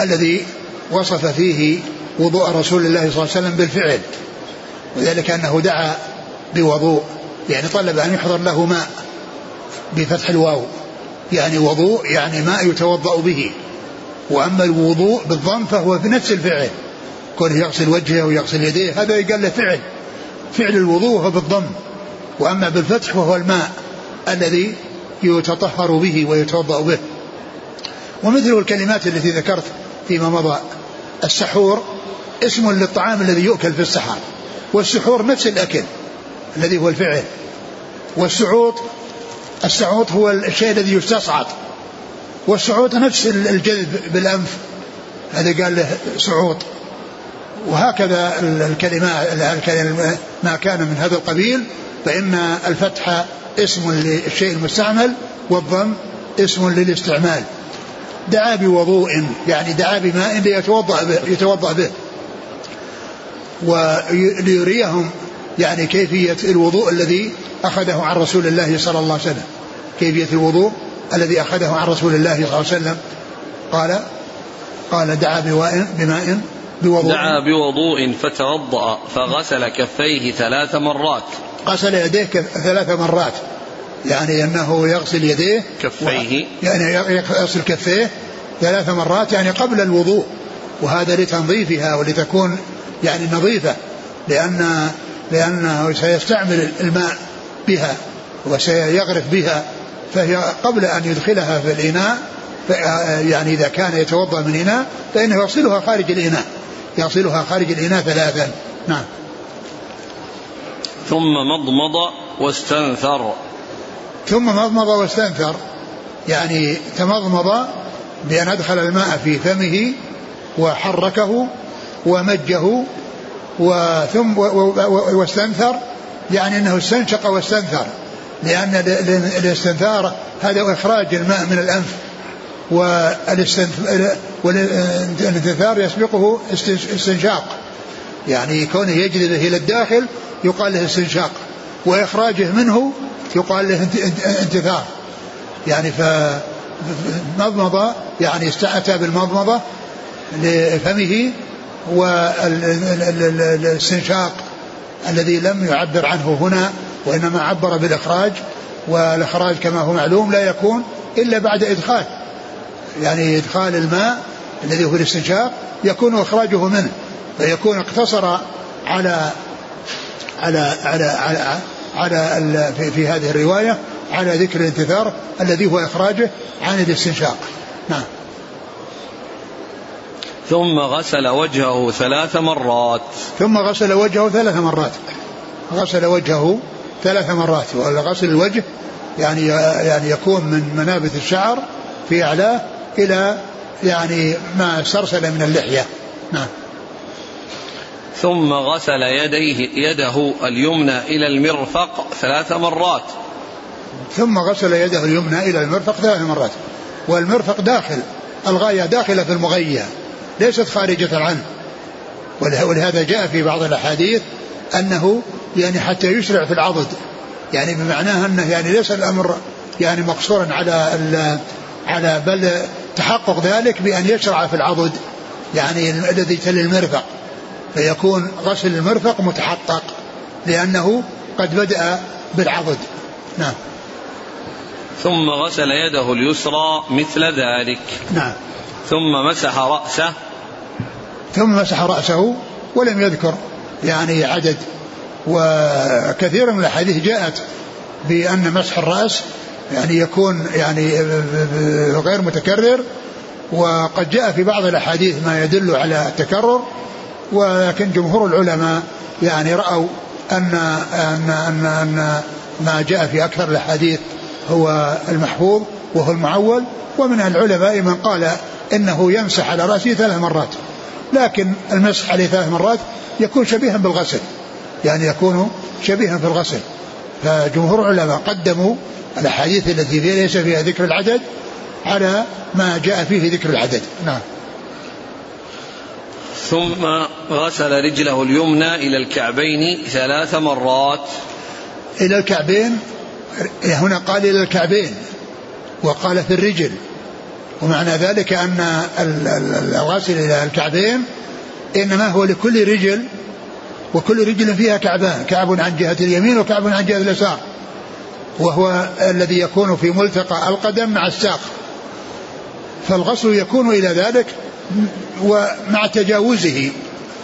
الذي وصف فيه وضوء رسول الله صلى الله عليه وسلم بالفعل وذلك أنه دعا بوضوء. يعني طلب أن يحضر له ماء بفتح الواو. يعني وضوء يعني ماء يتوضأ به. وأما الوضوء بالضم فهو في نفس الفعل. كونه يغسل وجهه ويغسل يديه هذا يقال له فعل. فعل الوضوء هو بالضم. وأما بالفتح فهو الماء الذي يتطهر به ويتوضأ به. ومثل الكلمات التي ذكرت فيما مضى. السحور اسم للطعام الذي يؤكل في السحر والسحور نفس الأكل. الذي هو الفعل. والسعوط السعوط هو الشيء الذي يستصعد. والصعود نفس الجذب بالأنف. هذا قال له صعود وهكذا الكلمات ما كان من هذا القبيل فإن الفتح اسم للشيء المستعمل والضم اسم للاستعمال. دعا بوضوء يعني دعا بماء ليتوضأ به يتوضأ به. وليريهم يعني كيفية الوضوء الذي أخذه عن رسول الله صلى الله عليه وسلم. كيفية الوضوء الذي أخذه عن رسول الله صلى الله عليه وسلم. قال قال دعا بماء بوضوء. دعا بوضوء فتوضأ فغسل كفيه ثلاث مرات. غسل يديه ثلاث مرات. يعني أنه يغسل يديه كفيه. يعني يغسل كفيه ثلاث مرات يعني قبل الوضوء. وهذا لتنظيفها ولتكون يعني نظيفة. لأن لأنه سيستعمل الماء بها وسيغرف بها فهي قبل أن يدخلها في الإناء يعني إذا كان يتوضأ من إناء فإنه يغسلها خارج الإناء. يغسلها خارج الإناء ثلاثا. نعم. ثم مضمض واستنثر. ثم مضمض واستنثر. يعني تمضمض بأن أدخل الماء في فمه وحركه ومجه وثم واستنثر يعني إنه استنشق واستنثر لأن الاستنثار هذا إخراج الماء من الأنف والانتثار يسبقه استنشاق يعني كونه يجذبه إلى الداخل يقال له استنشاق وإخراجه منه يقال له انتثار يعني فمضمضة يعني استأتى بالمضمضة لفمه والاستنشاق الذي لم يعبر عنه هنا وإنما عبر بالإخراج والإخراج كما هو معلوم لا يكون إلا بعد إدخال. يعني إدخال الماء الذي هو الاستنشاق يكون إخراجه منه فيكون اقتصر على على على على, على في, في هذه الرواية على ذكر الانتثار الذي هو إخراجه عن الاستنشاق. نعم. ثم غسل وجهه ثلاث مرات. ثم غسل وجهه ثلاث مرات. غسل وجهه ثلاث مرات. وغسل الوجه يعني يعني يكون من منابت الشعر في أعلاه إلى يعني ما سرسل من اللحية. نعم. ثم غسل يديه يده اليمنى إلى المرفق ثلاث مرات. ثم غسل يده اليمنى إلى المرفق ثلاث مرات. والمرفق داخل. الغاية داخلة في المغية. ليست خارجة عنه. ولهذا جاء في بعض الأحاديث أنه يعني حتى يشرع في العضد. يعني بمعناها أنه يعني ليس الأمر يعني مقصورا على على بل تحقق ذلك بأن يشرع في العضد. يعني الذي تلي المرفق. فيكون غسل المرفق متحقق لأنه قد بدأ بالعضد. نعم. ثم غسل يده اليسرى مثل ذلك. نعم. ثم مسح رأسه ثم مسح رأسه ولم يذكر يعني عدد. وكثير من الأحاديث جاءت بأن مسح الرأس يعني يكون يعني غير متكرر وقد جاء في بعض الأحاديث ما يدل على التكرر ولكن جمهور العلماء يعني رأوا أن أن أن, أن ما جاء في أكثر الأحاديث هو المحفوظ وهو المعول. ومن العلماء من قال إنه يمسح على رأسه ثلاث مرات. لكن المسح عليه ثلاث مرات يكون شبيها بالغسل. يعني يكون شبيها في الغسل فجمهور العلماء قدموا الأحاديث التي فيها ليس فيها ذكر العدد على ما جاء فيه ذكر العدد. نعم. ثم غسل رجله اليمنى إلى الكعبين ثلاث مرات. إلى الكعبين هنا قال إلى الكعبين وقال في الرجل. ومعنى ذلك أن الغاسل إلى الكعبين إنما هو لكل رجل وكل رجل فيها كعبان كعب عن جهة اليمين وكعب عن جهة اليسار. وهو الذي يكون في ملتقى القدم مع الساق. فالغسل يكون إلى ذلك ومع تجاوزه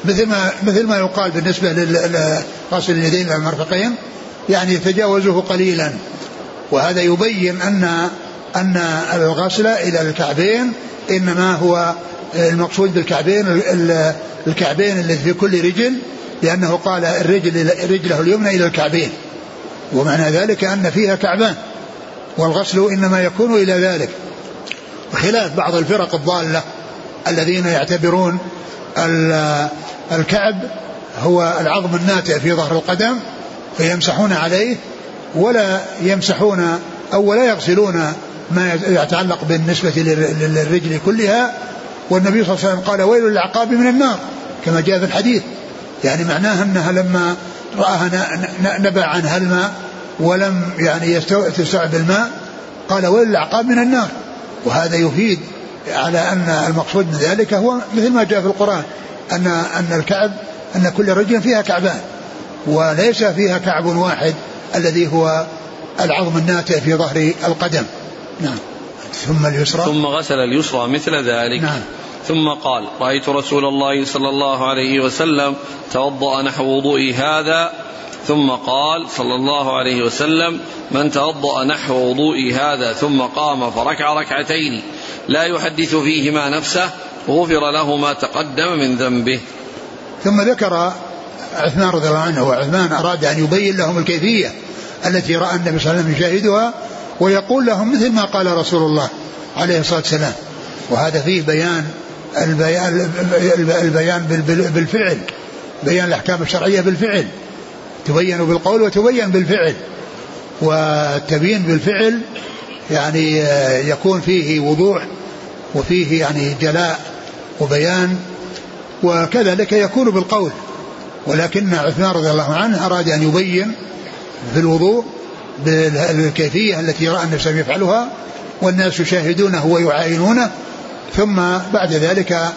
مثل ما مثل ما يقال بالنسبة لغسل اليدين إلى المرفقين يعني يتجاوزه قليلا. وهذا يبين أن أن الغسل إلى الكعبين إنما هو المقصود بالكعبين الكعبين الذي في كل رجل لأنه قال الرجل رجله اليمنى إلى الكعبين. ومعنى ذلك أن فيها كعبان والغسل إنما يكون إلى ذلك. خلاف بعض الفرق الضالة الذين يعتبرون الكعب هو العظم الناتئ في ظهر القدم فيمسحون عليه ولا يمسحون أو ولا يغسلون ما يتعلق بالنسبة للرجل كلها. والنبي صلى الله عليه وسلم قال ويل للعقاب من النار كما جاء في الحديث. يعني معناها أنها لما رآها نبع عنها الماء ولم يعني تستوعب الماء قال ويل للعقاب من النار. وهذا يفيد على أن المقصود من ذلك هو مثل ما جاء في القرآن أن أن الكعب أن كل رجل فيها كعبان وليس فيها كعب واحد الذي هو العظم الناتئ في ظهر القدم. نعم. ثم اليسرى؟ ثم غسل اليسرى مثل ذلك. نعم. ثم قال رأيت رسول الله صلى الله عليه وسلم توضأ نحو وضوئي هذا. ثم قال صلى الله عليه وسلم من توضأ نحو وضوئي هذا ثم قام فركع ركعتين لا يحدث فيهما نفسه غفر له ما تقدم من ذنبه. ثم ذكر عثمان رضي الله عنه وعثمان أراد أن يبين لهم الكيفية التي رأى النبي صلى الله عليه وسلم يشاهدها ويقول لهم مثل ما قال رسول الله عليه الصلاة والسلام وهذا فيه بيان البيان, البيان بالفعل بيان الأحكام الشرعية بالفعل تبين بالقول وتبين بالفعل والتبيين بالفعل يعني يكون فيه وضوح وفيه يعني جلاء وبيان وكذلك يكون بالقول ولكن عثمان رضي الله عنه أراد أن يبين في الوضوء بالكيفية التي رأى النبي صلى يفعلها والناس يشاهدونه ويعاينونه. ثم بعد ذلك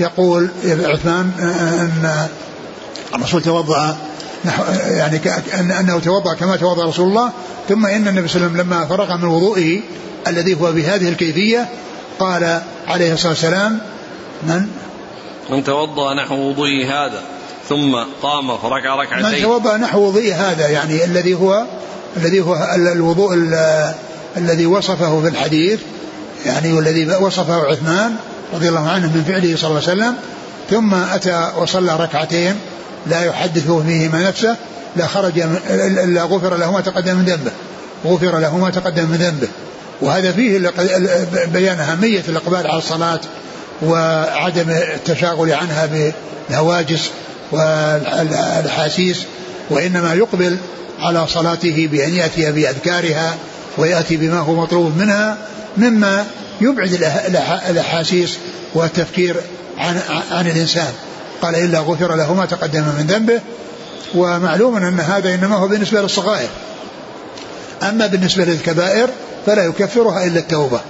يقول عثمان أن الرسول توضأ يعني أنه توضأ كما توضأ رسول الله. ثم إن النبي صلى الله عليه وسلم لما فرغ من وضوئه الذي هو بهذه الكيفية قال عليه الصلاة والسلام من؟ من توضأ نحو وضوئي هذا ثم قام فركع ركعتين. من توضأ نحو وضوئي هذا يعني الذي هو الذي هو الوضوء الذي وصفه في الحديث يعني والذي وصفه عثمان رضي الله عنه من فعله صلى الله عليه وسلم ثم أتى وصلى ركعتين لا يحدث فيهما نفسه لا خرج إلا غفر له ما تقدم من ذنبه. غفر له ما تقدم من ذنبه. وهذا فيه بيان أهمية الإقبال على الصلاة وعدم التشاغل عنها بالهواجس والأحاسيس وإنما يقبل على صلاته بأن يأتي بأذكارها ويأتي بما هو مطلوب منها مما يبعد الأحاسيس والتفكير عن, عن الإنسان. قال إلا غفر له ما تقدم من ذنبه ومعلوم أن هذا إنما هو بالنسبة للصغائر. أما بالنسبة للكبائر فلا يكفرها إلا التوبة.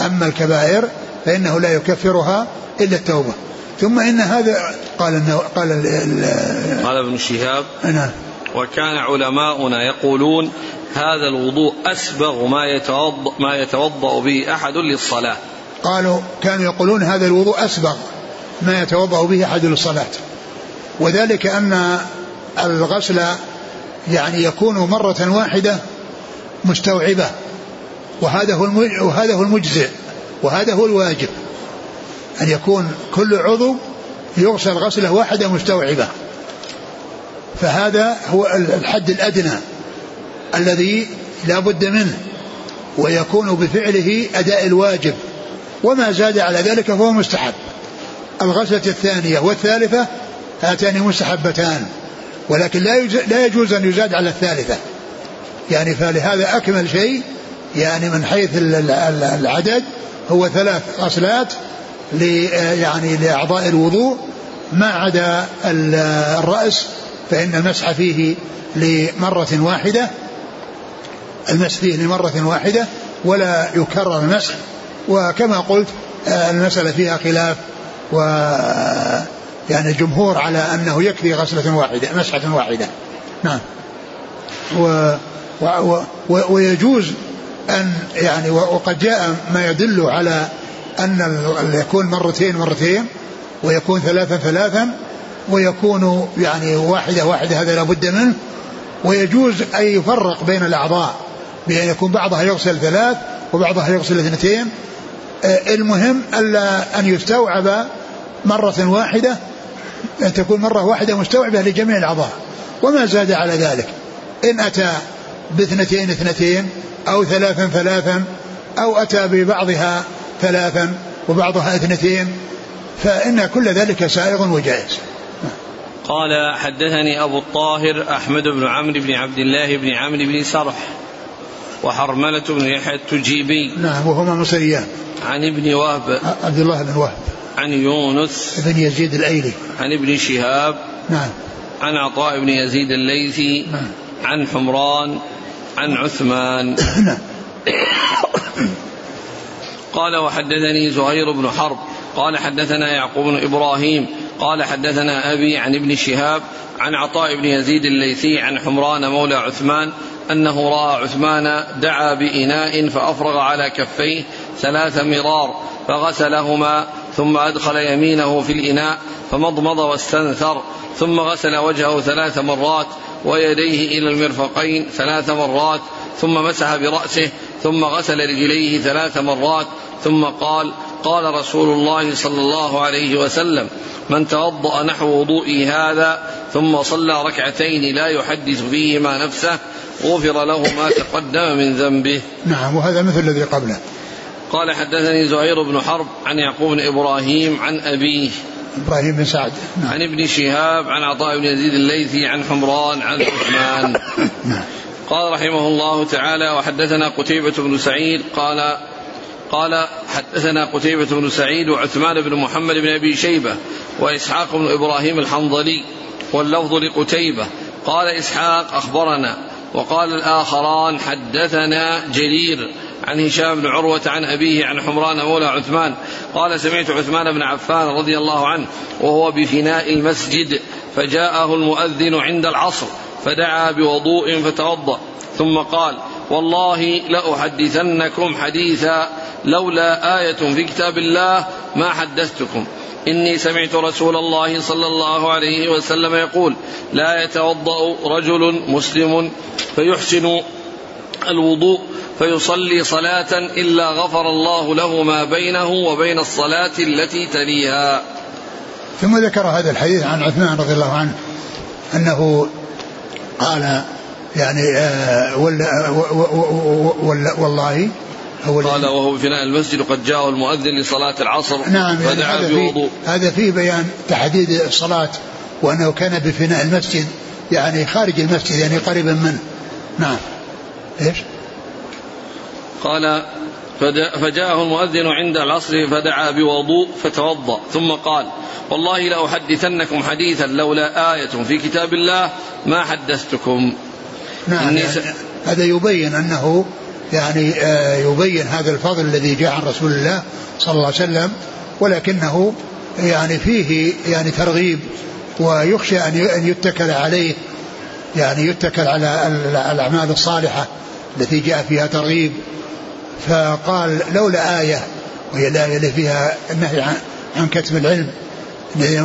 أما الكبائر فإنه لا يكفرها إلا التوبة. ثم إن هذا قال إنه قال قال ابن شهاب نعم. وكان علماؤنا يقولون هذا الوضوء أسبغ ما يتوضأ ما يتوضأ به أحد للصلاة. قالوا كانوا يقولون هذا الوضوء أسبغ ما يتوضأ به أحد للصلاة. وذلك أن الغسل يعني يكون مرة واحدة مستوعبة. وهذا هو وهذا هو المجزئ. وهذا هو الواجب. أن يكون كل عضو يغسل غسلة واحدة مستوعبة. فهذا هو الحد الأدنى الذي لا بد منه ويكون بفعله أداء الواجب وما زاد على ذلك فهو مستحب. الغسلة الثانية والثالثة هاتان مستحبتان ولكن لا لا يجوز أن يزاد على الثالثة. يعني فلهذا أكمل شيء يعني من حيث العدد هو ثلاث غسلات يعني لأعضاء الوضوء ما عدا الرأس فإن المسح فيه لمرة واحدة المسح فيه لمرة واحدة ولا يكرر المسح. وكما قلت آه، المسألة فيها خلاف و يعني الجمهور على أنه يكفي غسلة واحدة مسحة واحدة. نعم. و و و ويجوز أن يعني وقد جاء ما يدل على أن يكون مرتين مرتين ويكون ثلاثا ثلاثا ويكون يعني واحدة واحدة هذا لابد منه. ويجوز أن يفرق بين الأعضاء بأن يكون بعضها يغسل ثلاث وبعضها يغسل اثنتين. آه، المهم ألا أن يستوعب مرة واحدة أن تكون مرة واحدة مستوعبة لجميع الأعضاء. وما زاد على ذلك إن أتى باثنتين اثنتين أو ثلاثا ثلاثا أو أتى ببعضها ثلاثا وبعضها اثنتين فإن كل ذلك سائغ وجائز. قال حدثني أبو الطاهر أحمد بن عمرو بن عبد الله بن عمرو بن سرح وحرملة بن يحيى التجيبي نعم وهما مصريان عن ابن وهب. عبد الله بن وهب. عن يونس. بن يزيد الأيلي. عن ابن شهاب. نعم. عن عطاء بن يزيد الليثي. نعم. عن حمران. عن عثمان. نعم. قال وحدثني زهير بن حرب. قال حدثنا يعقوب بن إبراهيم. قال حدثنا أبي عن ابن شهاب عن عطاء بن يزيد الليثي عن حمران مولى عثمان أنه رأى عثمان دعا بإناء فأفرغ على كفيه ثلاث مرار فغسلهما ثم أدخل يمينه في الإناء فمضمض واستنثر ثم غسل وجهه ثلاث مرات ويديه إلى المرفقين ثلاث مرات ثم مسح برأسه ثم غسل رجليه ثلاث مرات ثم قال قال رسول الله صلى الله عليه وسلم من توضأ نحو وضوئي هذا ثم صلى ركعتين لا يحدث فيهما نفسه غفر له ما تقدم من ذنبه. نعم وهذا مثل الذي قبله. قال حدثني زهير بن حرب عن يعقوب بن إبراهيم عن أبيه. إبراهيم بن سعد. نعم. عن ابن شهاب عن عطاء بن يزيد الليثي عن حمران عن عثمان. نعم. قال رحمه الله تعالى وحدثنا قتيبة بن سعيد قال قال حدثنا قتيبة بن سعيد وعثمان بن محمد بن أبي شيبة وإسحاق بن إبراهيم الحنظلي واللفظ لقتيبة. قال إسحاق أخبرنا وقال الآخران حدثنا جرير عن هشام بن عروة عن أبيه عن حمران مولى عثمان. قال سمعت عثمان بن عفان رضي الله عنه وهو بفناء المسجد فجاءه المؤذن عند العصر فدعا بوضوء فتوضأ. ثم قال والله لأحدثنكم حديثا لولا آية في كتاب الله ما حدثتكم. إني سمعت رسول الله صلى الله عليه وسلم يقول لا يتوضأ رجل مسلم فيحسن الوضوء فيصلي صلاة إلا غفر الله له ما بينه وبين الصلاة التي تليها. ثم ذكر هذا الحديث عن عثمان رضي الله عنه أنه قال يعني آه ولا ولا والله قال وهو في فناء المسجد قد جاءه المؤذن لصلاة العصر نعم يعني هذا فيه هذا فيه بيان تحديد الصلاة وأنه كان بفناء المسجد يعني خارج المسجد يعني قريبا منه. نعم. إيش؟ قال فجاءه المؤذن عند العصر فدعا بوضوء فتوضأ ثم قال والله لأحدثنكم حديثا لولا آية في كتاب الله ما حدثتكم. نعم. يعني هذا يبين أنه يعني آه، يبين هذا الفضل الذي جاء عن رسول الله صلى الله عليه وسلم ولكنه يعني فيه يعني ترغيب ويخشى أن يتكل عليه يعني يتكل على الأعمال الصالحة التي جاء فيها ترغيب. فقال لولا آية وهي الآية اللي فيها النهي عن كتم العلم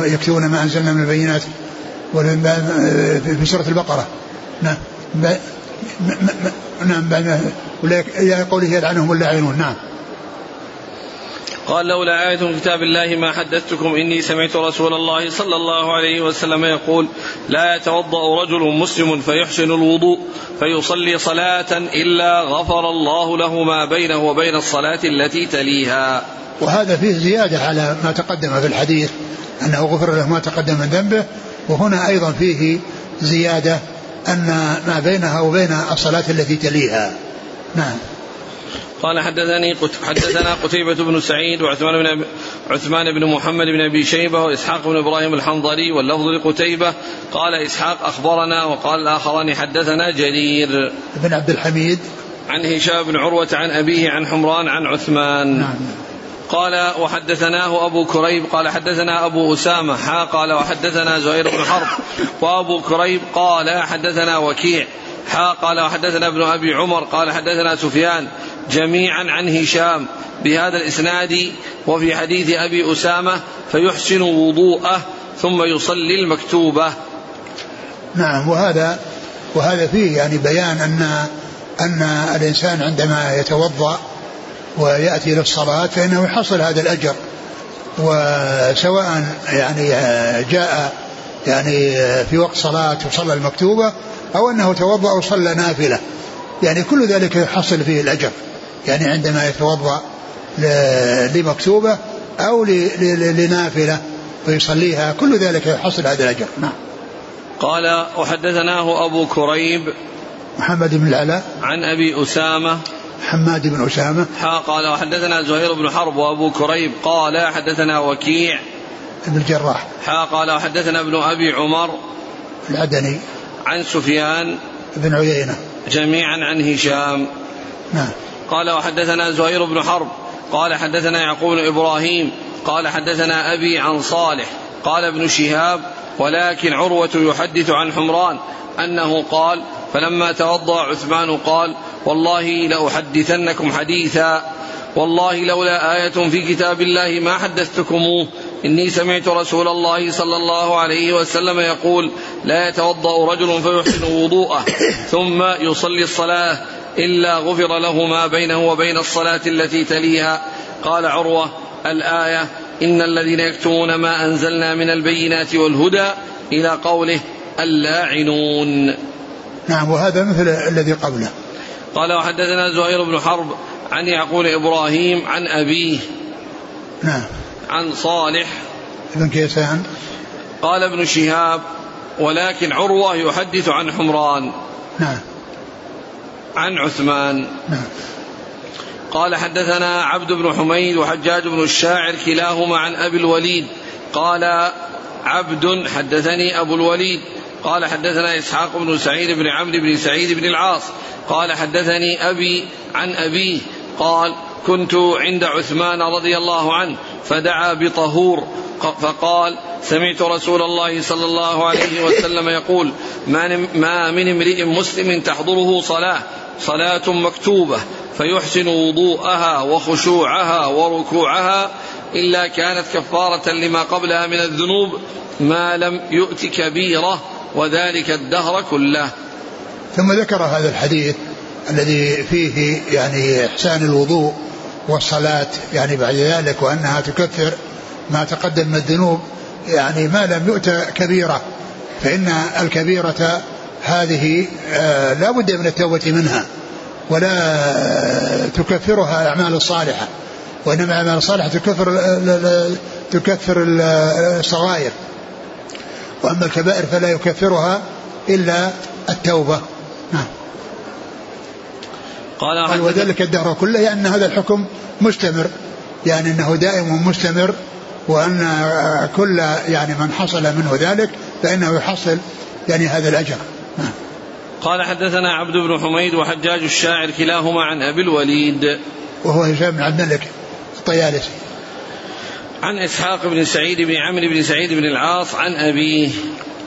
يكتبون ما أنزلنا من البينات في سورة البقرة. نعم. نعم بعد إلى قوله يلعنهم اللاعنون نعم. قال لولا آية في كتاب الله ما حدثتكم إني سمعت رسول الله صلى الله عليه وسلم يقول لا يتوضأ رجل مسلم فيحسن الوضوء فيصلي صلاة إلا غفر الله له ما بينه وبين الصلاة التي تليها. وهذا فيه زيادة على ما تقدم في الحديث أنه غفر له ما تقدم من ذنبه وهنا أيضا فيه زيادة أن ما بينها وبين الصلاة التي تليها. نعم. قال حدثني حدثنا قتيبة بن سعيد وعثمان بن عثمان بن محمد بن أبي شيبة وإسحاق بن إبراهيم الحنظلي واللفظ لقتيبة. قال إسحاق أخبرنا وقال الآخران حدثنا جرير. بن عبد الحميد. عن هشام بن عروة عن أبيه عن حمران عن عثمان. نعم. قال وحدثناه أبو كريب قال حدثنا أبو أسامة حا قال وحدثنا زهير بن حرب وأبو كريب قال حدثنا وكيع حا قال وحدثنا ابن أبي عمر قال حدثنا سفيان جميعا عن هشام بهذا الإسناد وفي حديث أبي أسامة فيحسن وضوءه ثم يصلي المكتوبة. نعم وهذا وهذا فيه يعني بيان أن أن الإنسان عندما يتوضأ ويأتي للصلاة فإنه يحصل هذا الأجر. وسواء يعني جاء يعني في وقت صلاة وصلى المكتوبة أو أنه توضأ وصلى نافلة. يعني كل ذلك يحصل فيه الأجر. يعني عندما يتوضأ لمكتوبة أو لنافلة فيصليها كل ذلك يحصل هذا الأجر. نعم. قال وحدثناه أبو كريب محمد بن العلاء. عن أبي أسامة حماد بن أسامة. قال وحدثنا زهير بن حرب وأبو كريب. قال حدثنا وكيع. بن الجراح. قال وحدثنا ابن أبي عمر. العدني. عن سفيان. بن عيينة. جميعا عن هشام. نعم. قال وحدثنا زهير بن حرب. قال حدثنا يعقوب بن إبراهيم. قال حدثنا أبي عن صالح. قال ابن شهاب ولكن عروة يحدث عن حمران. أنه قال فلما توضأ عثمان قال والله لأحدثنكم حديثا. والله لولا آية في كتاب الله ما حدثتكموه. إني سمعت رسول الله صلى الله عليه وسلم يقول لا يتوضأ رجل فيحسن وضوءه ثم يصلي الصلاة إلا غفر له ما بينه وبين الصلاة التي تليها. قال عروة الآية إن الذين يكتمون ما أنزلنا من البينات والهدى إلى قوله اللاعنون. نعم وهذا مثل الذي قبله. قال وحدثنا زهير بن حرب عن يعقوب إبراهيم عن أبيه. نعم. عن صالح. بن كيسان قال ابن شهاب ولكن عروة يحدث عن حمران. نعم. عن عثمان. نعم. قال حدثنا عبد بن حميد وحجاج بن الشاعر كلاهما عن أبي الوليد. قال عبد حدثني أبو الوليد. قال حدثنا إسحاق بن سعيد بن عمرو بن سعيد بن العاص قال حدثني أبي عن أبيه قال كنت عند عثمان رضي الله عنه فدعا بطهور فقال سمعت رسول الله صلى الله عليه وسلم يقول ما من امرئ مسلم تحضره صلاة صلاة مكتوبة فيحسن وضوءها وخشوعها وركوعها إلا كانت كفارة لما قبلها من الذنوب ما لم يؤت كبيرة وذلك الدهر كله. ثم ذكر هذا الحديث الذي فيه يعني إحسان الوضوء والصلاة يعني بعد ذلك وأنها تكفر ما تقدم من الذنوب يعني ما لم يؤت كبيرة فإن الكبيرة هذه آه، لا بد من التوبة منها ولا تكفرها الأعمال الصالحة وإنما الأعمال الصالحة تكفر تكفر الصغائر. وأما الكبائر فلا يكفرها إلا التوبة. نعم. قال, قال وذلك الدهر كله يعني هذا الحكم مستمر. يعني أنه دائم مستمر وأن كل يعني من حصل منه ذلك فإنه يحصل يعني هذا الأجر. نعم. قال حدثنا عبد بن حميد وحجاج الشاعر كلاهما عن أبي الوليد. وهو هشام بن عبد الملك الطيالسي. عن إسحاق بن سعيد بن عمرو بن سعيد بن العاص عن أبيه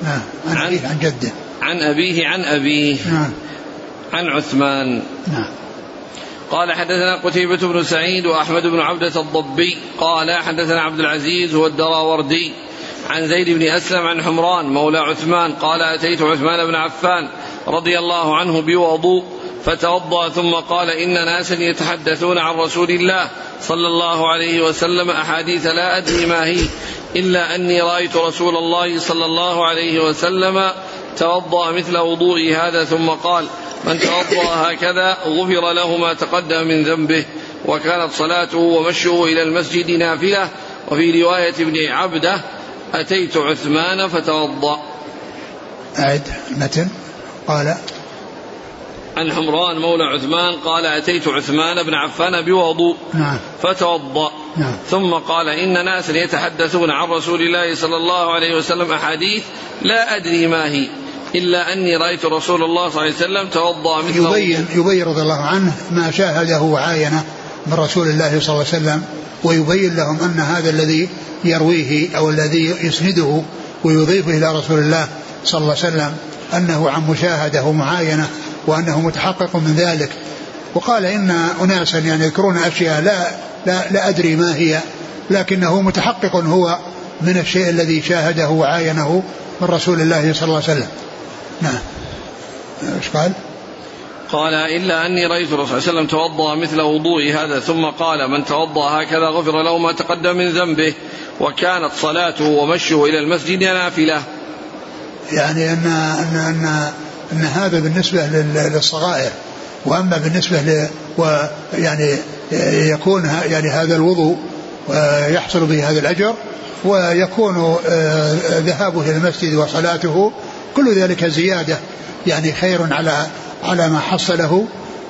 نعم عن, عن, عن جده. عن أبيه عن أبيه. نعم. عن عثمان. نعم. قال حدثنا قتيبة بن سعيد وأحمد بن عبدة الضبي. قال حدثنا عبد العزيز هو الدراوردي. عن زيد بن أسلم عن حمران مولى عثمان. قال أتيت عثمان بن عفان رضي الله عنه بوضوء. فتوضأ ثم قال إن ناسا يتحدثون عن رسول الله صلى الله عليه وسلم أحاديث لا أدري ما هي إلا أني رأيت رسول الله صلى الله عليه وسلم توضأ مثل وضوئي هذا ثم قال من توضأ هكذا غفر له ما تقدم من ذنبه وكانت صلاته ومشيه إلى المسجد نافلة وفي رواية ابن عبدة أتيت عثمان فتوضأ أعد المتن قال عن حمران مولى عثمان قال أتيت عثمان بن عفان بوضوء نعم. فتوضأ. نعم. ثم قال إن ناسا يتحدثون عن رسول الله صلى الله عليه وسلم أحاديث لا أدري ما هي إلا أني رأيت رسول الله صلى الله عليه وسلم توضأ مثل يبين يبين رضي الله عنه ما شاهده وعاينه من رسول الله صلى الله عليه وسلم ويبين لهم أن هذا الذي يرويه أو الذي يسنده ويضيفه إلى رسول الله صلى الله عليه وسلم أنه عن مشاهدة ومعاينة وأنه متحقق من ذلك. وقال إن أناسا يعني يذكرون أشياء لا, لا, لا أدري ما هي لكنه متحقق هو من الشيء الذي شاهده وعاينه من رسول الله صلى الله عليه وسلم. نعم. إيش قال؟ قال إلا أني رأيت الرسول صلى الله عليه وسلم توضأ مثل وضوئي هذا ثم قال من توضأ هكذا غفر له ما تقدم من ذنبه وكانت صلاته ومشيه إلى المسجد نافلة. يعني أن أن أن, أن هذا بالنسبة للصغائر وأما بالنسبة ل ويعني يكون يعني هذا الوضوء يحصل به هذا الأجر ويكون ذهابه إلى المسجد وصلاته كل ذلك زيادة يعني خير على على ما حصله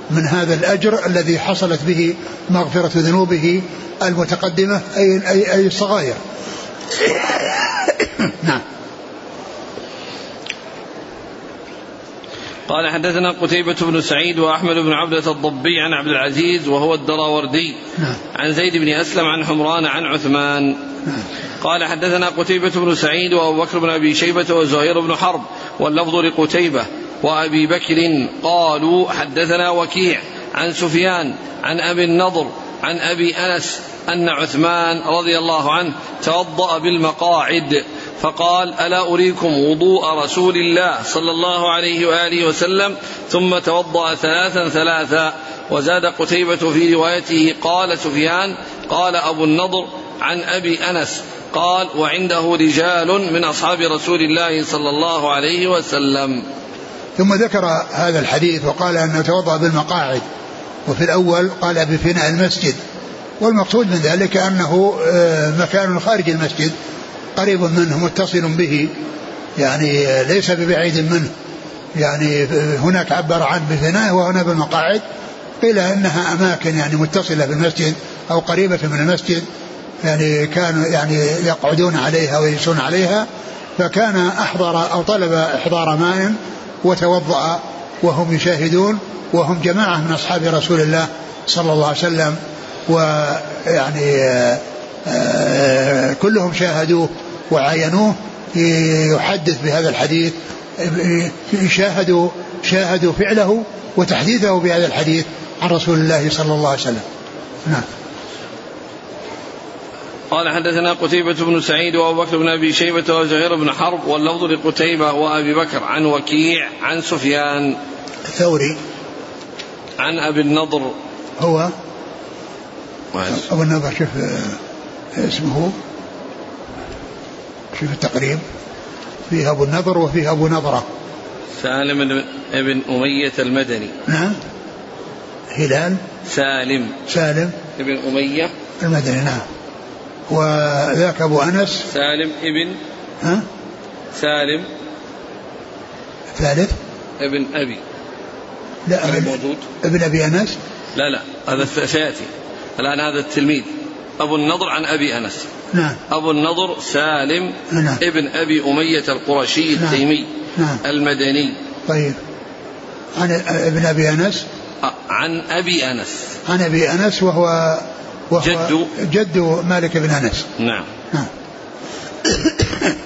من هذا الأجر الذي حصلت به مغفرة ذنوبه المتقدمة أي, أي, أي الصغائر. قال حدثنا قتيبة بن سعيد وأحمد بن عبدة الضبي عن عبد العزيز وهو الدراوردي نعم. عن زيد بن أسلم عن حمران عن عثمان نعم. قال حدثنا قتيبة بن سعيد وأبو بكر بن أبي شيبة وزهير بن حرب واللفظ لقتيبة وأبي بكر قالوا حدثنا وكيع عن سفيان عن أبي النضر عن أبي أنس أن عثمان رضي الله عنه توضأ بالمقاعد فقال ألا أريكم وضوء رسول الله صلى الله عليه وآله وسلم؟ ثم توضأ ثلاثا ثلاثا وزاد قتيبة في روايته قال سفيان قال أبو النضر عن أبي أنس قال وعنده رجال من أصحاب رسول الله صلى الله عليه وسلم. ثم ذكر هذا الحديث وقال أنه توضأ بالمقاعد وفي الأول قال بفناء المسجد والمقصود من ذلك أنه آه، مكان خارج المسجد قريب منه متصل به يعني ليس ببعيد منه. يعني هناك عبر عن بفناء وهنا بالمقاعد. قيل إنها أماكن يعني متصلة بالمسجد أو قريبة من المسجد يعني كانوا يعني يقعدون عليها ويجلسون عليها. فكان أحضر أو طلب إحضار ماء وتوضأ وهم يشاهدون وهم جماعة من أصحاب رسول الله صلى الله عليه وسلم ويعني آه، كلهم شاهدوه. وعاينوه يحدث بهذا الحديث شاهدوا شاهدوا فعله وتحديثه بهذا الحديث عن رسول الله صلى الله عليه وسلم. نعم. قال حدثنا قتيبة بن سعيد وأبو بكر بن أبي شيبة وزهير بن حرب واللفظ لقتيبة وأبي بكر عن وكيع عن سفيان. الثوري. عن أبي النضر. هو؟ أبو النضر شوف اسمه. شوف التقريب فيه أبو النضر وفيه أبو نضرة. سالم بن أمية المدني. نعم. هلال. سالم. سالم. بن أمية. المدني نعم. وذاك أبو أنس. سالم ابن ها؟ سالم. ثالث. ابن أبي. لا ابن موجود؟ ابن أبي أنس. لا لا هذا سيأتي. الآن هذا التلميذ. أبو النضر عن أبي أنس. نعم. أبو النضر سالم نعم. ابن أبي أمية القرشي نعم. التيمي نعم. المدني. طيب. عن ابن أبي أنس؟ عن أبي أنس. عن أبي أنس وهو وهو جد. جد مالك بن أنس. نعم. نعم.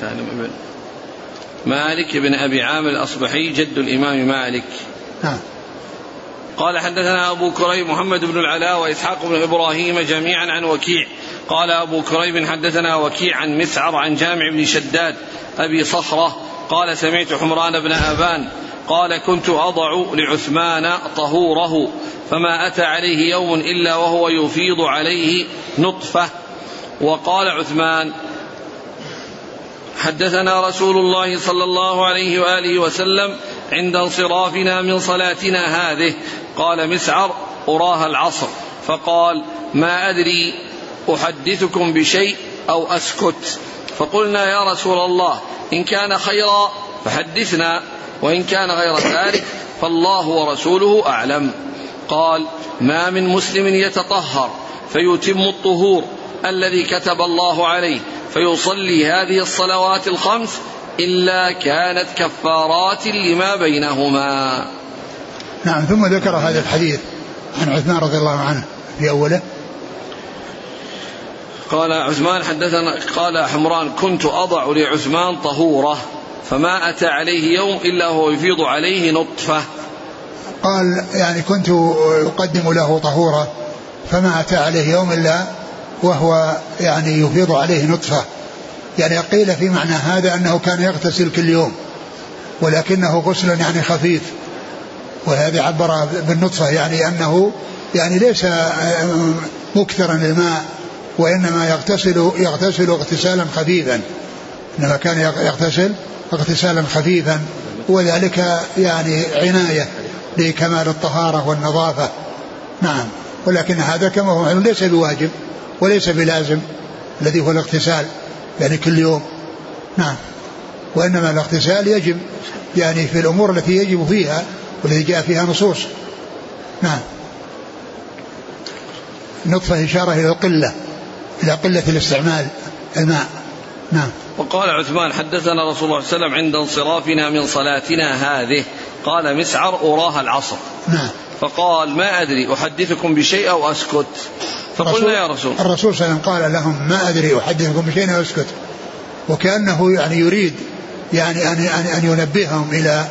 سالم بن مالك بن أبي عامر الأصبحي جد الإمام مالك. نعم. قال حدثنا أبو كريب محمد بن العلاء وإسحاق بن إبراهيم جميعا عن وكيع. قال أبو كريب حدثنا وكيع عن مسعر عن جامع بن شداد أبي صخرة. قال سمعت حمران بن أبان. قال كنت أضع لعثمان طهوره فما أتى عليه يوم إلا وهو يفيض عليه نطفة. وقال عثمان حدثنا رسول الله صلى الله عليه وآله وسلم عند انصرافنا من صلاتنا هذه. قال مسعر أراها العصر. فقال ما أدري أحدثكم بشيء أو أسكت. فقلنا يا رسول الله إن كان خيرا فحدثنا وإن كان غير ذلك فالله ورسوله أعلم. قال ما من مسلم يتطهر فيتم الطهور الذي كتب الله عليه فيصلي هذه الصلوات الخمس إلا كانت كفارات لما بينهما. نعم ثم ذكر هذا الحديث عن عثمان رضي الله عنه في أوله. قال عثمان حدثنا قال حمران كنت أضع لعثمان طهورة فما أتى عليه يوم إلا هو يفيض عليه نطفة. قال يعني كنت أقدم له طهورة فما أتى عليه يوم إلا وهو يعني يفيض عليه نطفة. يعني قيل في معنى هذا أنه كان يغتسل كل يوم ولكنه غسل يعني خفيف وهذا عبر بالنطفة يعني أنه يعني ليس مكثرا للماء وإنما يغتسل يغتسل اغتسالا خفيفا إنما كان يغتسل اغتسالا خفيفا وذلك يعني عناية لكمال الطهارة والنظافة. نعم ولكن هذا كما هو ليس بواجب وليس بلازم الذي هو الاغتسال. يعني كل يوم. نعم. وإنما الاغتسال يجب يعني في الأمور التي يجب فيها والتي جاء فيها نصوص. نعم. نطفة إشارة إلى القلة إلى قلة الاستعمال الماء. نعم. وقال عثمان حدثنا رسول الله صلى الله عليه وسلم عند انصرافنا من صلاتنا هذه. قال مسعر أراها العصر. نعم. فقال ما أدري أحدثكم بشيء أو أسكت؟ فقلنا يا رسول. الرسول صلى الله عليه وسلم قال لهم ما أدري أحدثكم بشيء أو أسكت. وكأنه يعني يريد يعني أن أن ينبههم إلى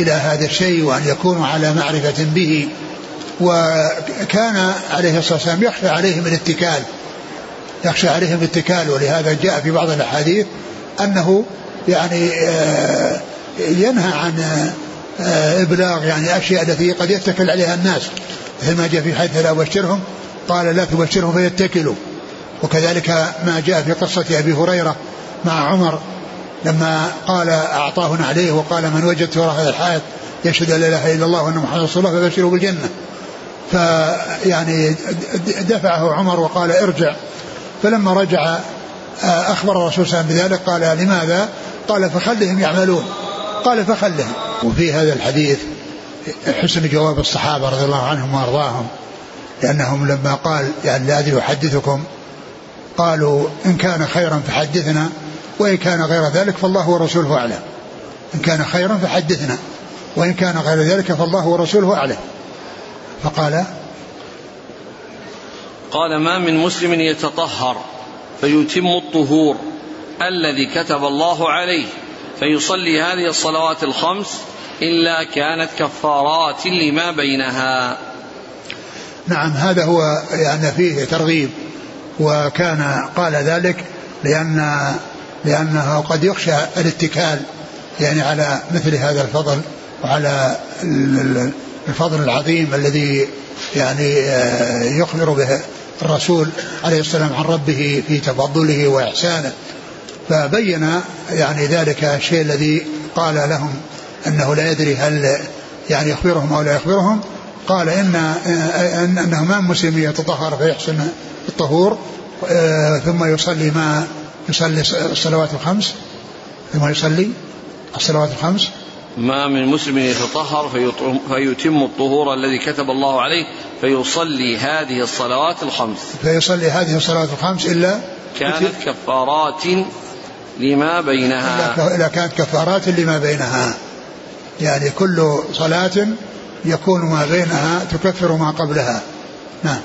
إلى هذا الشيء وأن يكونوا على معرفة به. وكان عليه الصلاة والسلام يخشى عليهم الاتكال. يخشى عليهم الاتكال. ولهذا جاء في بعض الأحاديث أنه يعني آه، ينهى عن آه، إبلاغ يعني أشياء التي قد يتكل عليها الناس. مثل ما جاء في حديث لا أبشرهم قال لا تبشرهم فيتكلوا. وكذلك ما جاء في قصة أبي هريرة مع عمر لما قال أعطاه عليه وقال من وجدت وراء هذا الحائط يشهد أن لا إله إلا الله وأن محمدا رسول الله فبشره بالجنة. فيعني دفعه عمر وقال ارجع. فلما رجع آه، أخبر الرسول صلى الله عليه وسلم بذلك قال لماذا؟ قال فخلهم يعملون. قال فخلهم. وفي هذا الحديث حسن جواب الصحابة رضي الله عنهم وأرضاهم. لأنهم لما قال يعني لا أدري أحدثكم قالوا إن كان خيرا فحدثنا وإن كان غير ذلك فالله ورسوله أعلم. إن كان خيرا فحدثنا وإن كان غير ذلك فالله ورسوله أعلم. فقال قال ما من مسلم يتطهر فيتم الطهور الذي كتب الله عليه فيصلي هذه الصلوات الخمس إلا كانت كفارات لما بينها. نعم هذا هو يعني فيه ترغيب وكان قال ذلك لأن لأنه قد يخشى الاتكال يعني على مثل هذا الفضل وعلى الفضل العظيم الذي يعني آه، يخبر به الرسول عليه السلام عن ربه في تفضله وإحسانه. فبين يعني ذلك الشيء الذي قال لهم أنه لا يدري هل يعني يخبرهم أو لا يخبرهم. قال إن أنه ما مسلم يتطهر فيحسن الطهور آه، ثم يصلي ما يصلي الصلوات الخمس ثم يصلي الصلوات الخمس. ما من مسلم يتطهر فيتم الطهور الذي كتب الله عليه فيصلي هذه الصلوات الخمس. فيصلي هذه الصلوات الخمس إلا كانت كفارات لما بينها. إلا كانت كفارات لما بينها. يعني كل صلاة يكون ما بينها تكفر ما قبلها. نعم.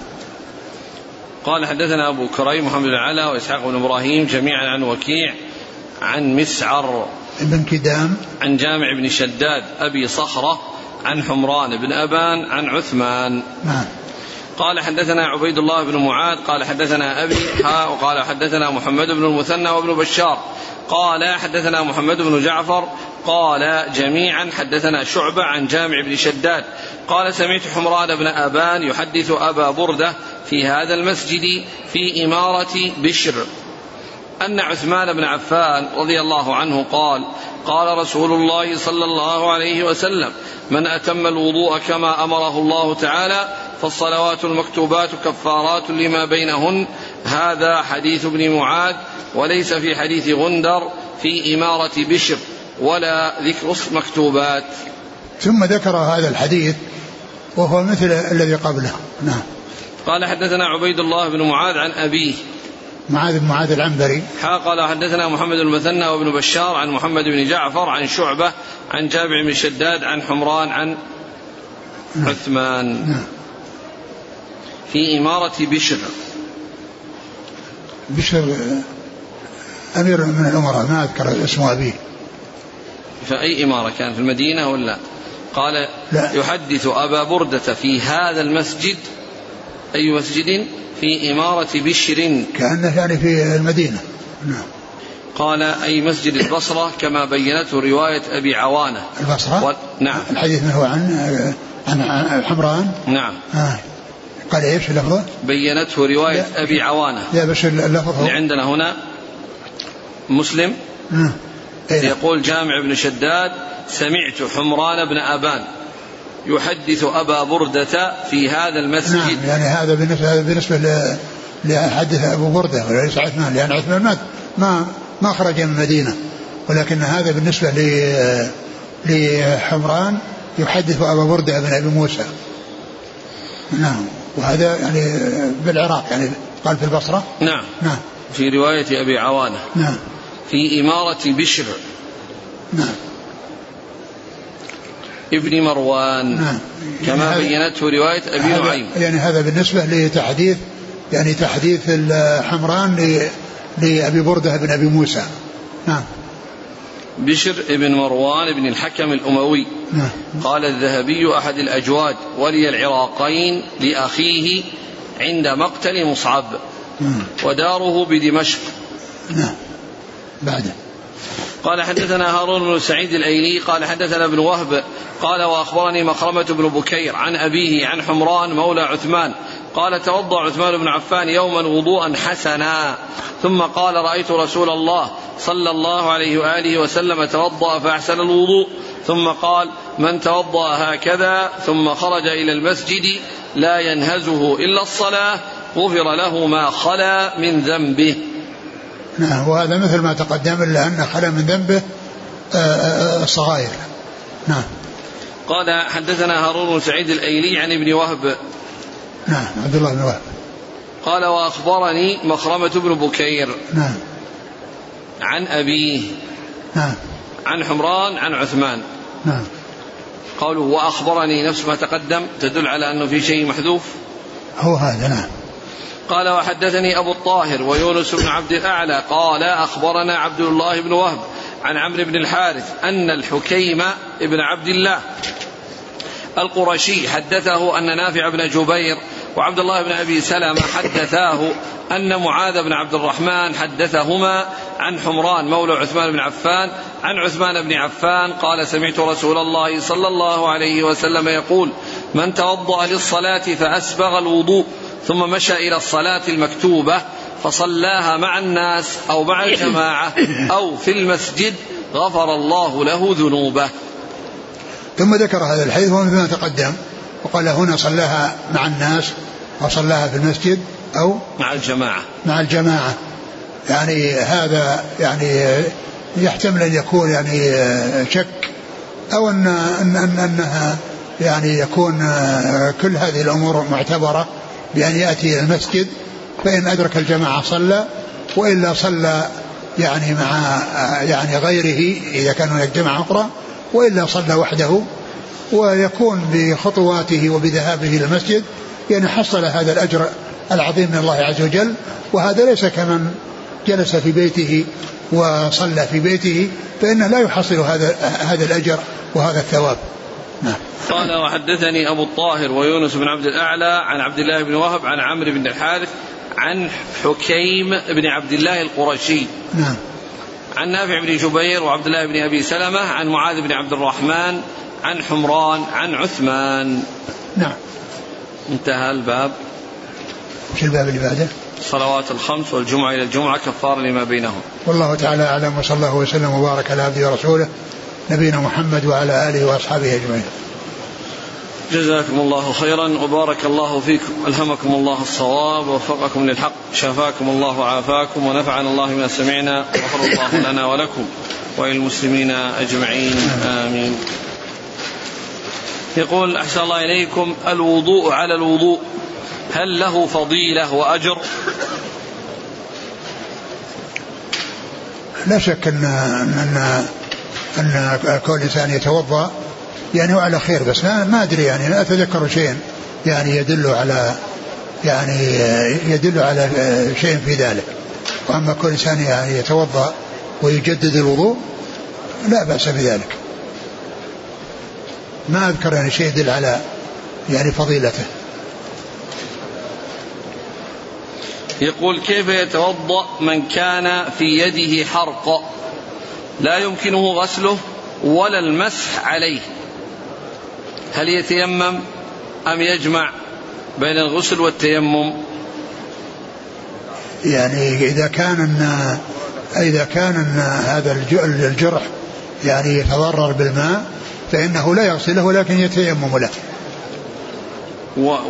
قال حدثنا أبو كريم محمد بن وإسحاق بن إبراهيم جميعا عن وكيع عن مسعر بن كدام. عن جامع بن شداد أبي صخرة عن حمران بن أبان عن عثمان. نعم. قال حدثنا عبيد الله بن معاذ قال حدثنا أبي حاء وقال حدثنا محمد بن المثنى وابن بشار. قال حدثنا محمد بن جعفر قال جميعا حدثنا شعبة عن جامع بن شداد قال سمعت حمران بن أبان يحدث أبا بردة في هذا المسجد في إمارة بشر. أن عثمان بن عفان رضي الله عنه قال قال رسول الله صلى الله عليه وسلم من أتم الوضوء كما أمره الله تعالى فالصلوات المكتوبات كفارات لما بينهن. هذا حديث ابن معاذ وليس في حديث غندر في إمارة بشر. ولا ذكر مكتوبات. ثم ذكر هذا الحديث وهو مثل الذي قبله. نعم. قال حدثنا عبيد الله بن معاذ عن أبيه. معاذ بن معاذ العنبري. حا قال حدثنا محمد المثنى وابن بشار عن محمد بن جعفر عن شعبة عن جابر بن شداد عن حمران عن نعم. عثمان. نعم. في إمارة بشر. بشر أمير من الأمراء ما أذكر اسم أبيه. فأي إمارة كان في المدينة ولا قال لا. يحدث أبا بردة في هذا المسجد أي مسجد؟ في إمارة بشر. كأنه يعني في المدينة. نعم. قال أي مسجد البصرة كما بينته رواية أبي عوانة. البصرة؟ و... نعم. الحديث من هو عن عن حمران؟ نعم. آه. قال إيش اللفظة؟ بينته رواية لا. أبي عوانة. لا بس اللفظ اللي عندنا هنا مسلم. نعم. يقول جامع بن شداد سمعت حمران بن أبان يحدث أبا بردة في هذا المسجد. نعم يعني هذا بالنسبة, هذا بالنسبة لحدث أبو بردة وليس عثمان لأن عثمان ما ما ما خرج من المدينة. ولكن هذا بالنسبة لحمران يحدث أبا بردة بن أبي موسى. نعم وهذا يعني بالعراق يعني قال في البصرة؟ نعم. نعم. في رواية أبي عوانة. نعم. في إمارة بشر. نعم. ابن مروان نعم. كما يعني بينته رواية أبي نعيم. يعني هذا بالنسبة لتحديث يعني تحديث الحمران لأبي بردة بن أبي موسى. نعم. بشر بن مروان بن الحكم الأموي. نعم. قال الذهبي أحد الأجواد ولي العراقين لأخيه عند مقتل مصعب. نعم. وداره بدمشق. نعم. بعده. قال حدثنا هارون بن سعيد الأيلي قال حدثنا ابن وهب قال وأخبرني مخرمه بن بكير عن أبيه عن حمران مولى عثمان قال توضأ عثمان بن عفان يوما وضوءا حسنا ثم قال رأيت رسول الله صلى الله عليه وآله وسلم توضأ فأحسن الوضوء ثم قال من توضأ هكذا ثم خرج إلى المسجد لا ينهزه إلا الصلاة غفر له ما خلا من ذنبه. نعم وهذا مثل ما تقدم إلا أن خلا من ذنبه الصغائر آه، آه، نعم. قال حدثنا هارون بن سعيد الأيلي عن ابن وهب. نعم عبد الله بن وهب. قال وأخبرني مخرمة بن بكير. نعم. عن أبيه. نعم. عن حمران عن عثمان. نعم. قوله وأخبرني نفس ما تقدم تدل على أنه في شيء محذوف؟ هو هذا نعم. قال وحدثني أبو الطاهر ويونس بن عبد الأعلى قال أخبرنا عبد الله بن وهب عن عمرو بن الحارث أن الحكيم بن عبد الله القرشي حدثه أن نافع بن جبير وعبد الله بن أبي سلمة حدثاه أن معاذ بن عبد الرحمن حدثهما عن حمران مولى عثمان بن عفان عن عثمان بن عفان قال سمعت رسول الله صلى الله عليه وسلم يقول من توضأ للصلاة فأسبغ الوضوء ثم مشى إلى الصلاة المكتوبة فصلاها مع الناس أو مع الجماعة أو في المسجد غفر الله له ذنوبه. ثم ذكر هذا الحديث ومثل ما تقدم وقال هنا صلاها مع الناس أو صلاها في المسجد أو مع الجماعة. مع الجماعة. يعني هذا يعني يحتمل أن يكون يعني شك أو أن, أن, أن أنها يعني يكون كل هذه الأمور معتبرة. بأن يأتي إلى المسجد فإن أدرك الجماعة صلى وإلا صلى يعني مع يعني غيره إذا كان هناك جماعة أخرى وإلا صلى وحده ويكون بخطواته وبذهابه إلى المسجد يعني حصل هذا الأجر العظيم من الله عز وجل وهذا ليس كمن جلس في بيته وصلى في بيته فإنه لا يحصل هذا هذا الأجر وهذا الثواب. قال وحدثني أبو الطاهر ويونس بن عبد الأعلى عن عبد الله بن وهب عن عمرو بن الحارث عن حكيم بن عبد الله القرشي. نعم. عن نافع بن جبير وعبد الله بن أبي سلمة عن معاذ بن عبد الرحمن عن حمران عن عثمان. نعم. انتهى الباب. وش الباب اللي بعده؟ الصلوات الخمس والجمعة إلى الجمعة كفار لما بينهم. والله تعالى أعلم وصلى الله وسلم وبارك على عبده ورسوله نبينا محمد وعلى آله وأصحابه أجمعين. جزاكم الله خيرا وبارك الله فيكم. ألهمكم الله الصواب ووفقكم للحق. شفاكم الله وعافاكم ونفعنا الله ما سمعنا وغفر الله لنا ولكم وللمسلمين أجمعين. آمين. يقول أحسن الله إليكم. الوضوء على الوضوء. هل له فضيلة وأجر؟ لا شك أن أن أن كل إنسان يتوضأ يعني وعلى خير بس ما, ما أدري يعني لا أتذكر شيء يعني يدل على يعني يدل على شيء في ذلك. وأما كل إنسان يعني يتوضأ ويجدد الوضوء لا بأس بذلك. ما أذكر يعني شيء يدل على يعني فضيلته. يقول كيف يتوضأ من كان في يده حرق؟ لا يمكنه غسله ولا المسح عليه. هل يتيمم أم يجمع بين الغسل والتيمم؟ يعني إذا كان إذا كان هذا الجرح يعني يتضرر بالماء فإنه لا يغسله ولكن يتيمم له.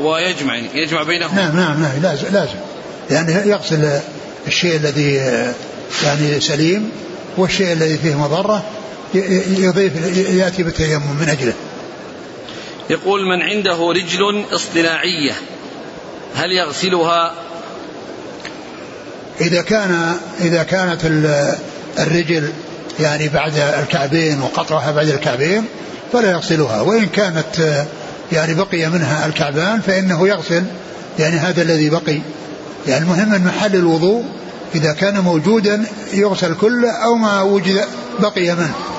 ويجمع يجمع بينهم نعم نعم نعم لازم لازم. يعني يغسل الشيء الذي يعني سليم والشيء الذي فيه مضرة يضيف يأتي بالتيمم من أجله. يقول من عنده رجل اصطناعية هل يغسلها؟ إذا كان إذا كانت الرجل يعني بعد الكعبين وقطعها بعد الكعبين فلا يغسلها. وإن كانت يعني بقي منها الكعبان فإنه يغسل يعني هذا الذي بقي. يعني المهم أن محل الوضوء إذا كان موجودا يغسل كله أو ما وجد بقي منه.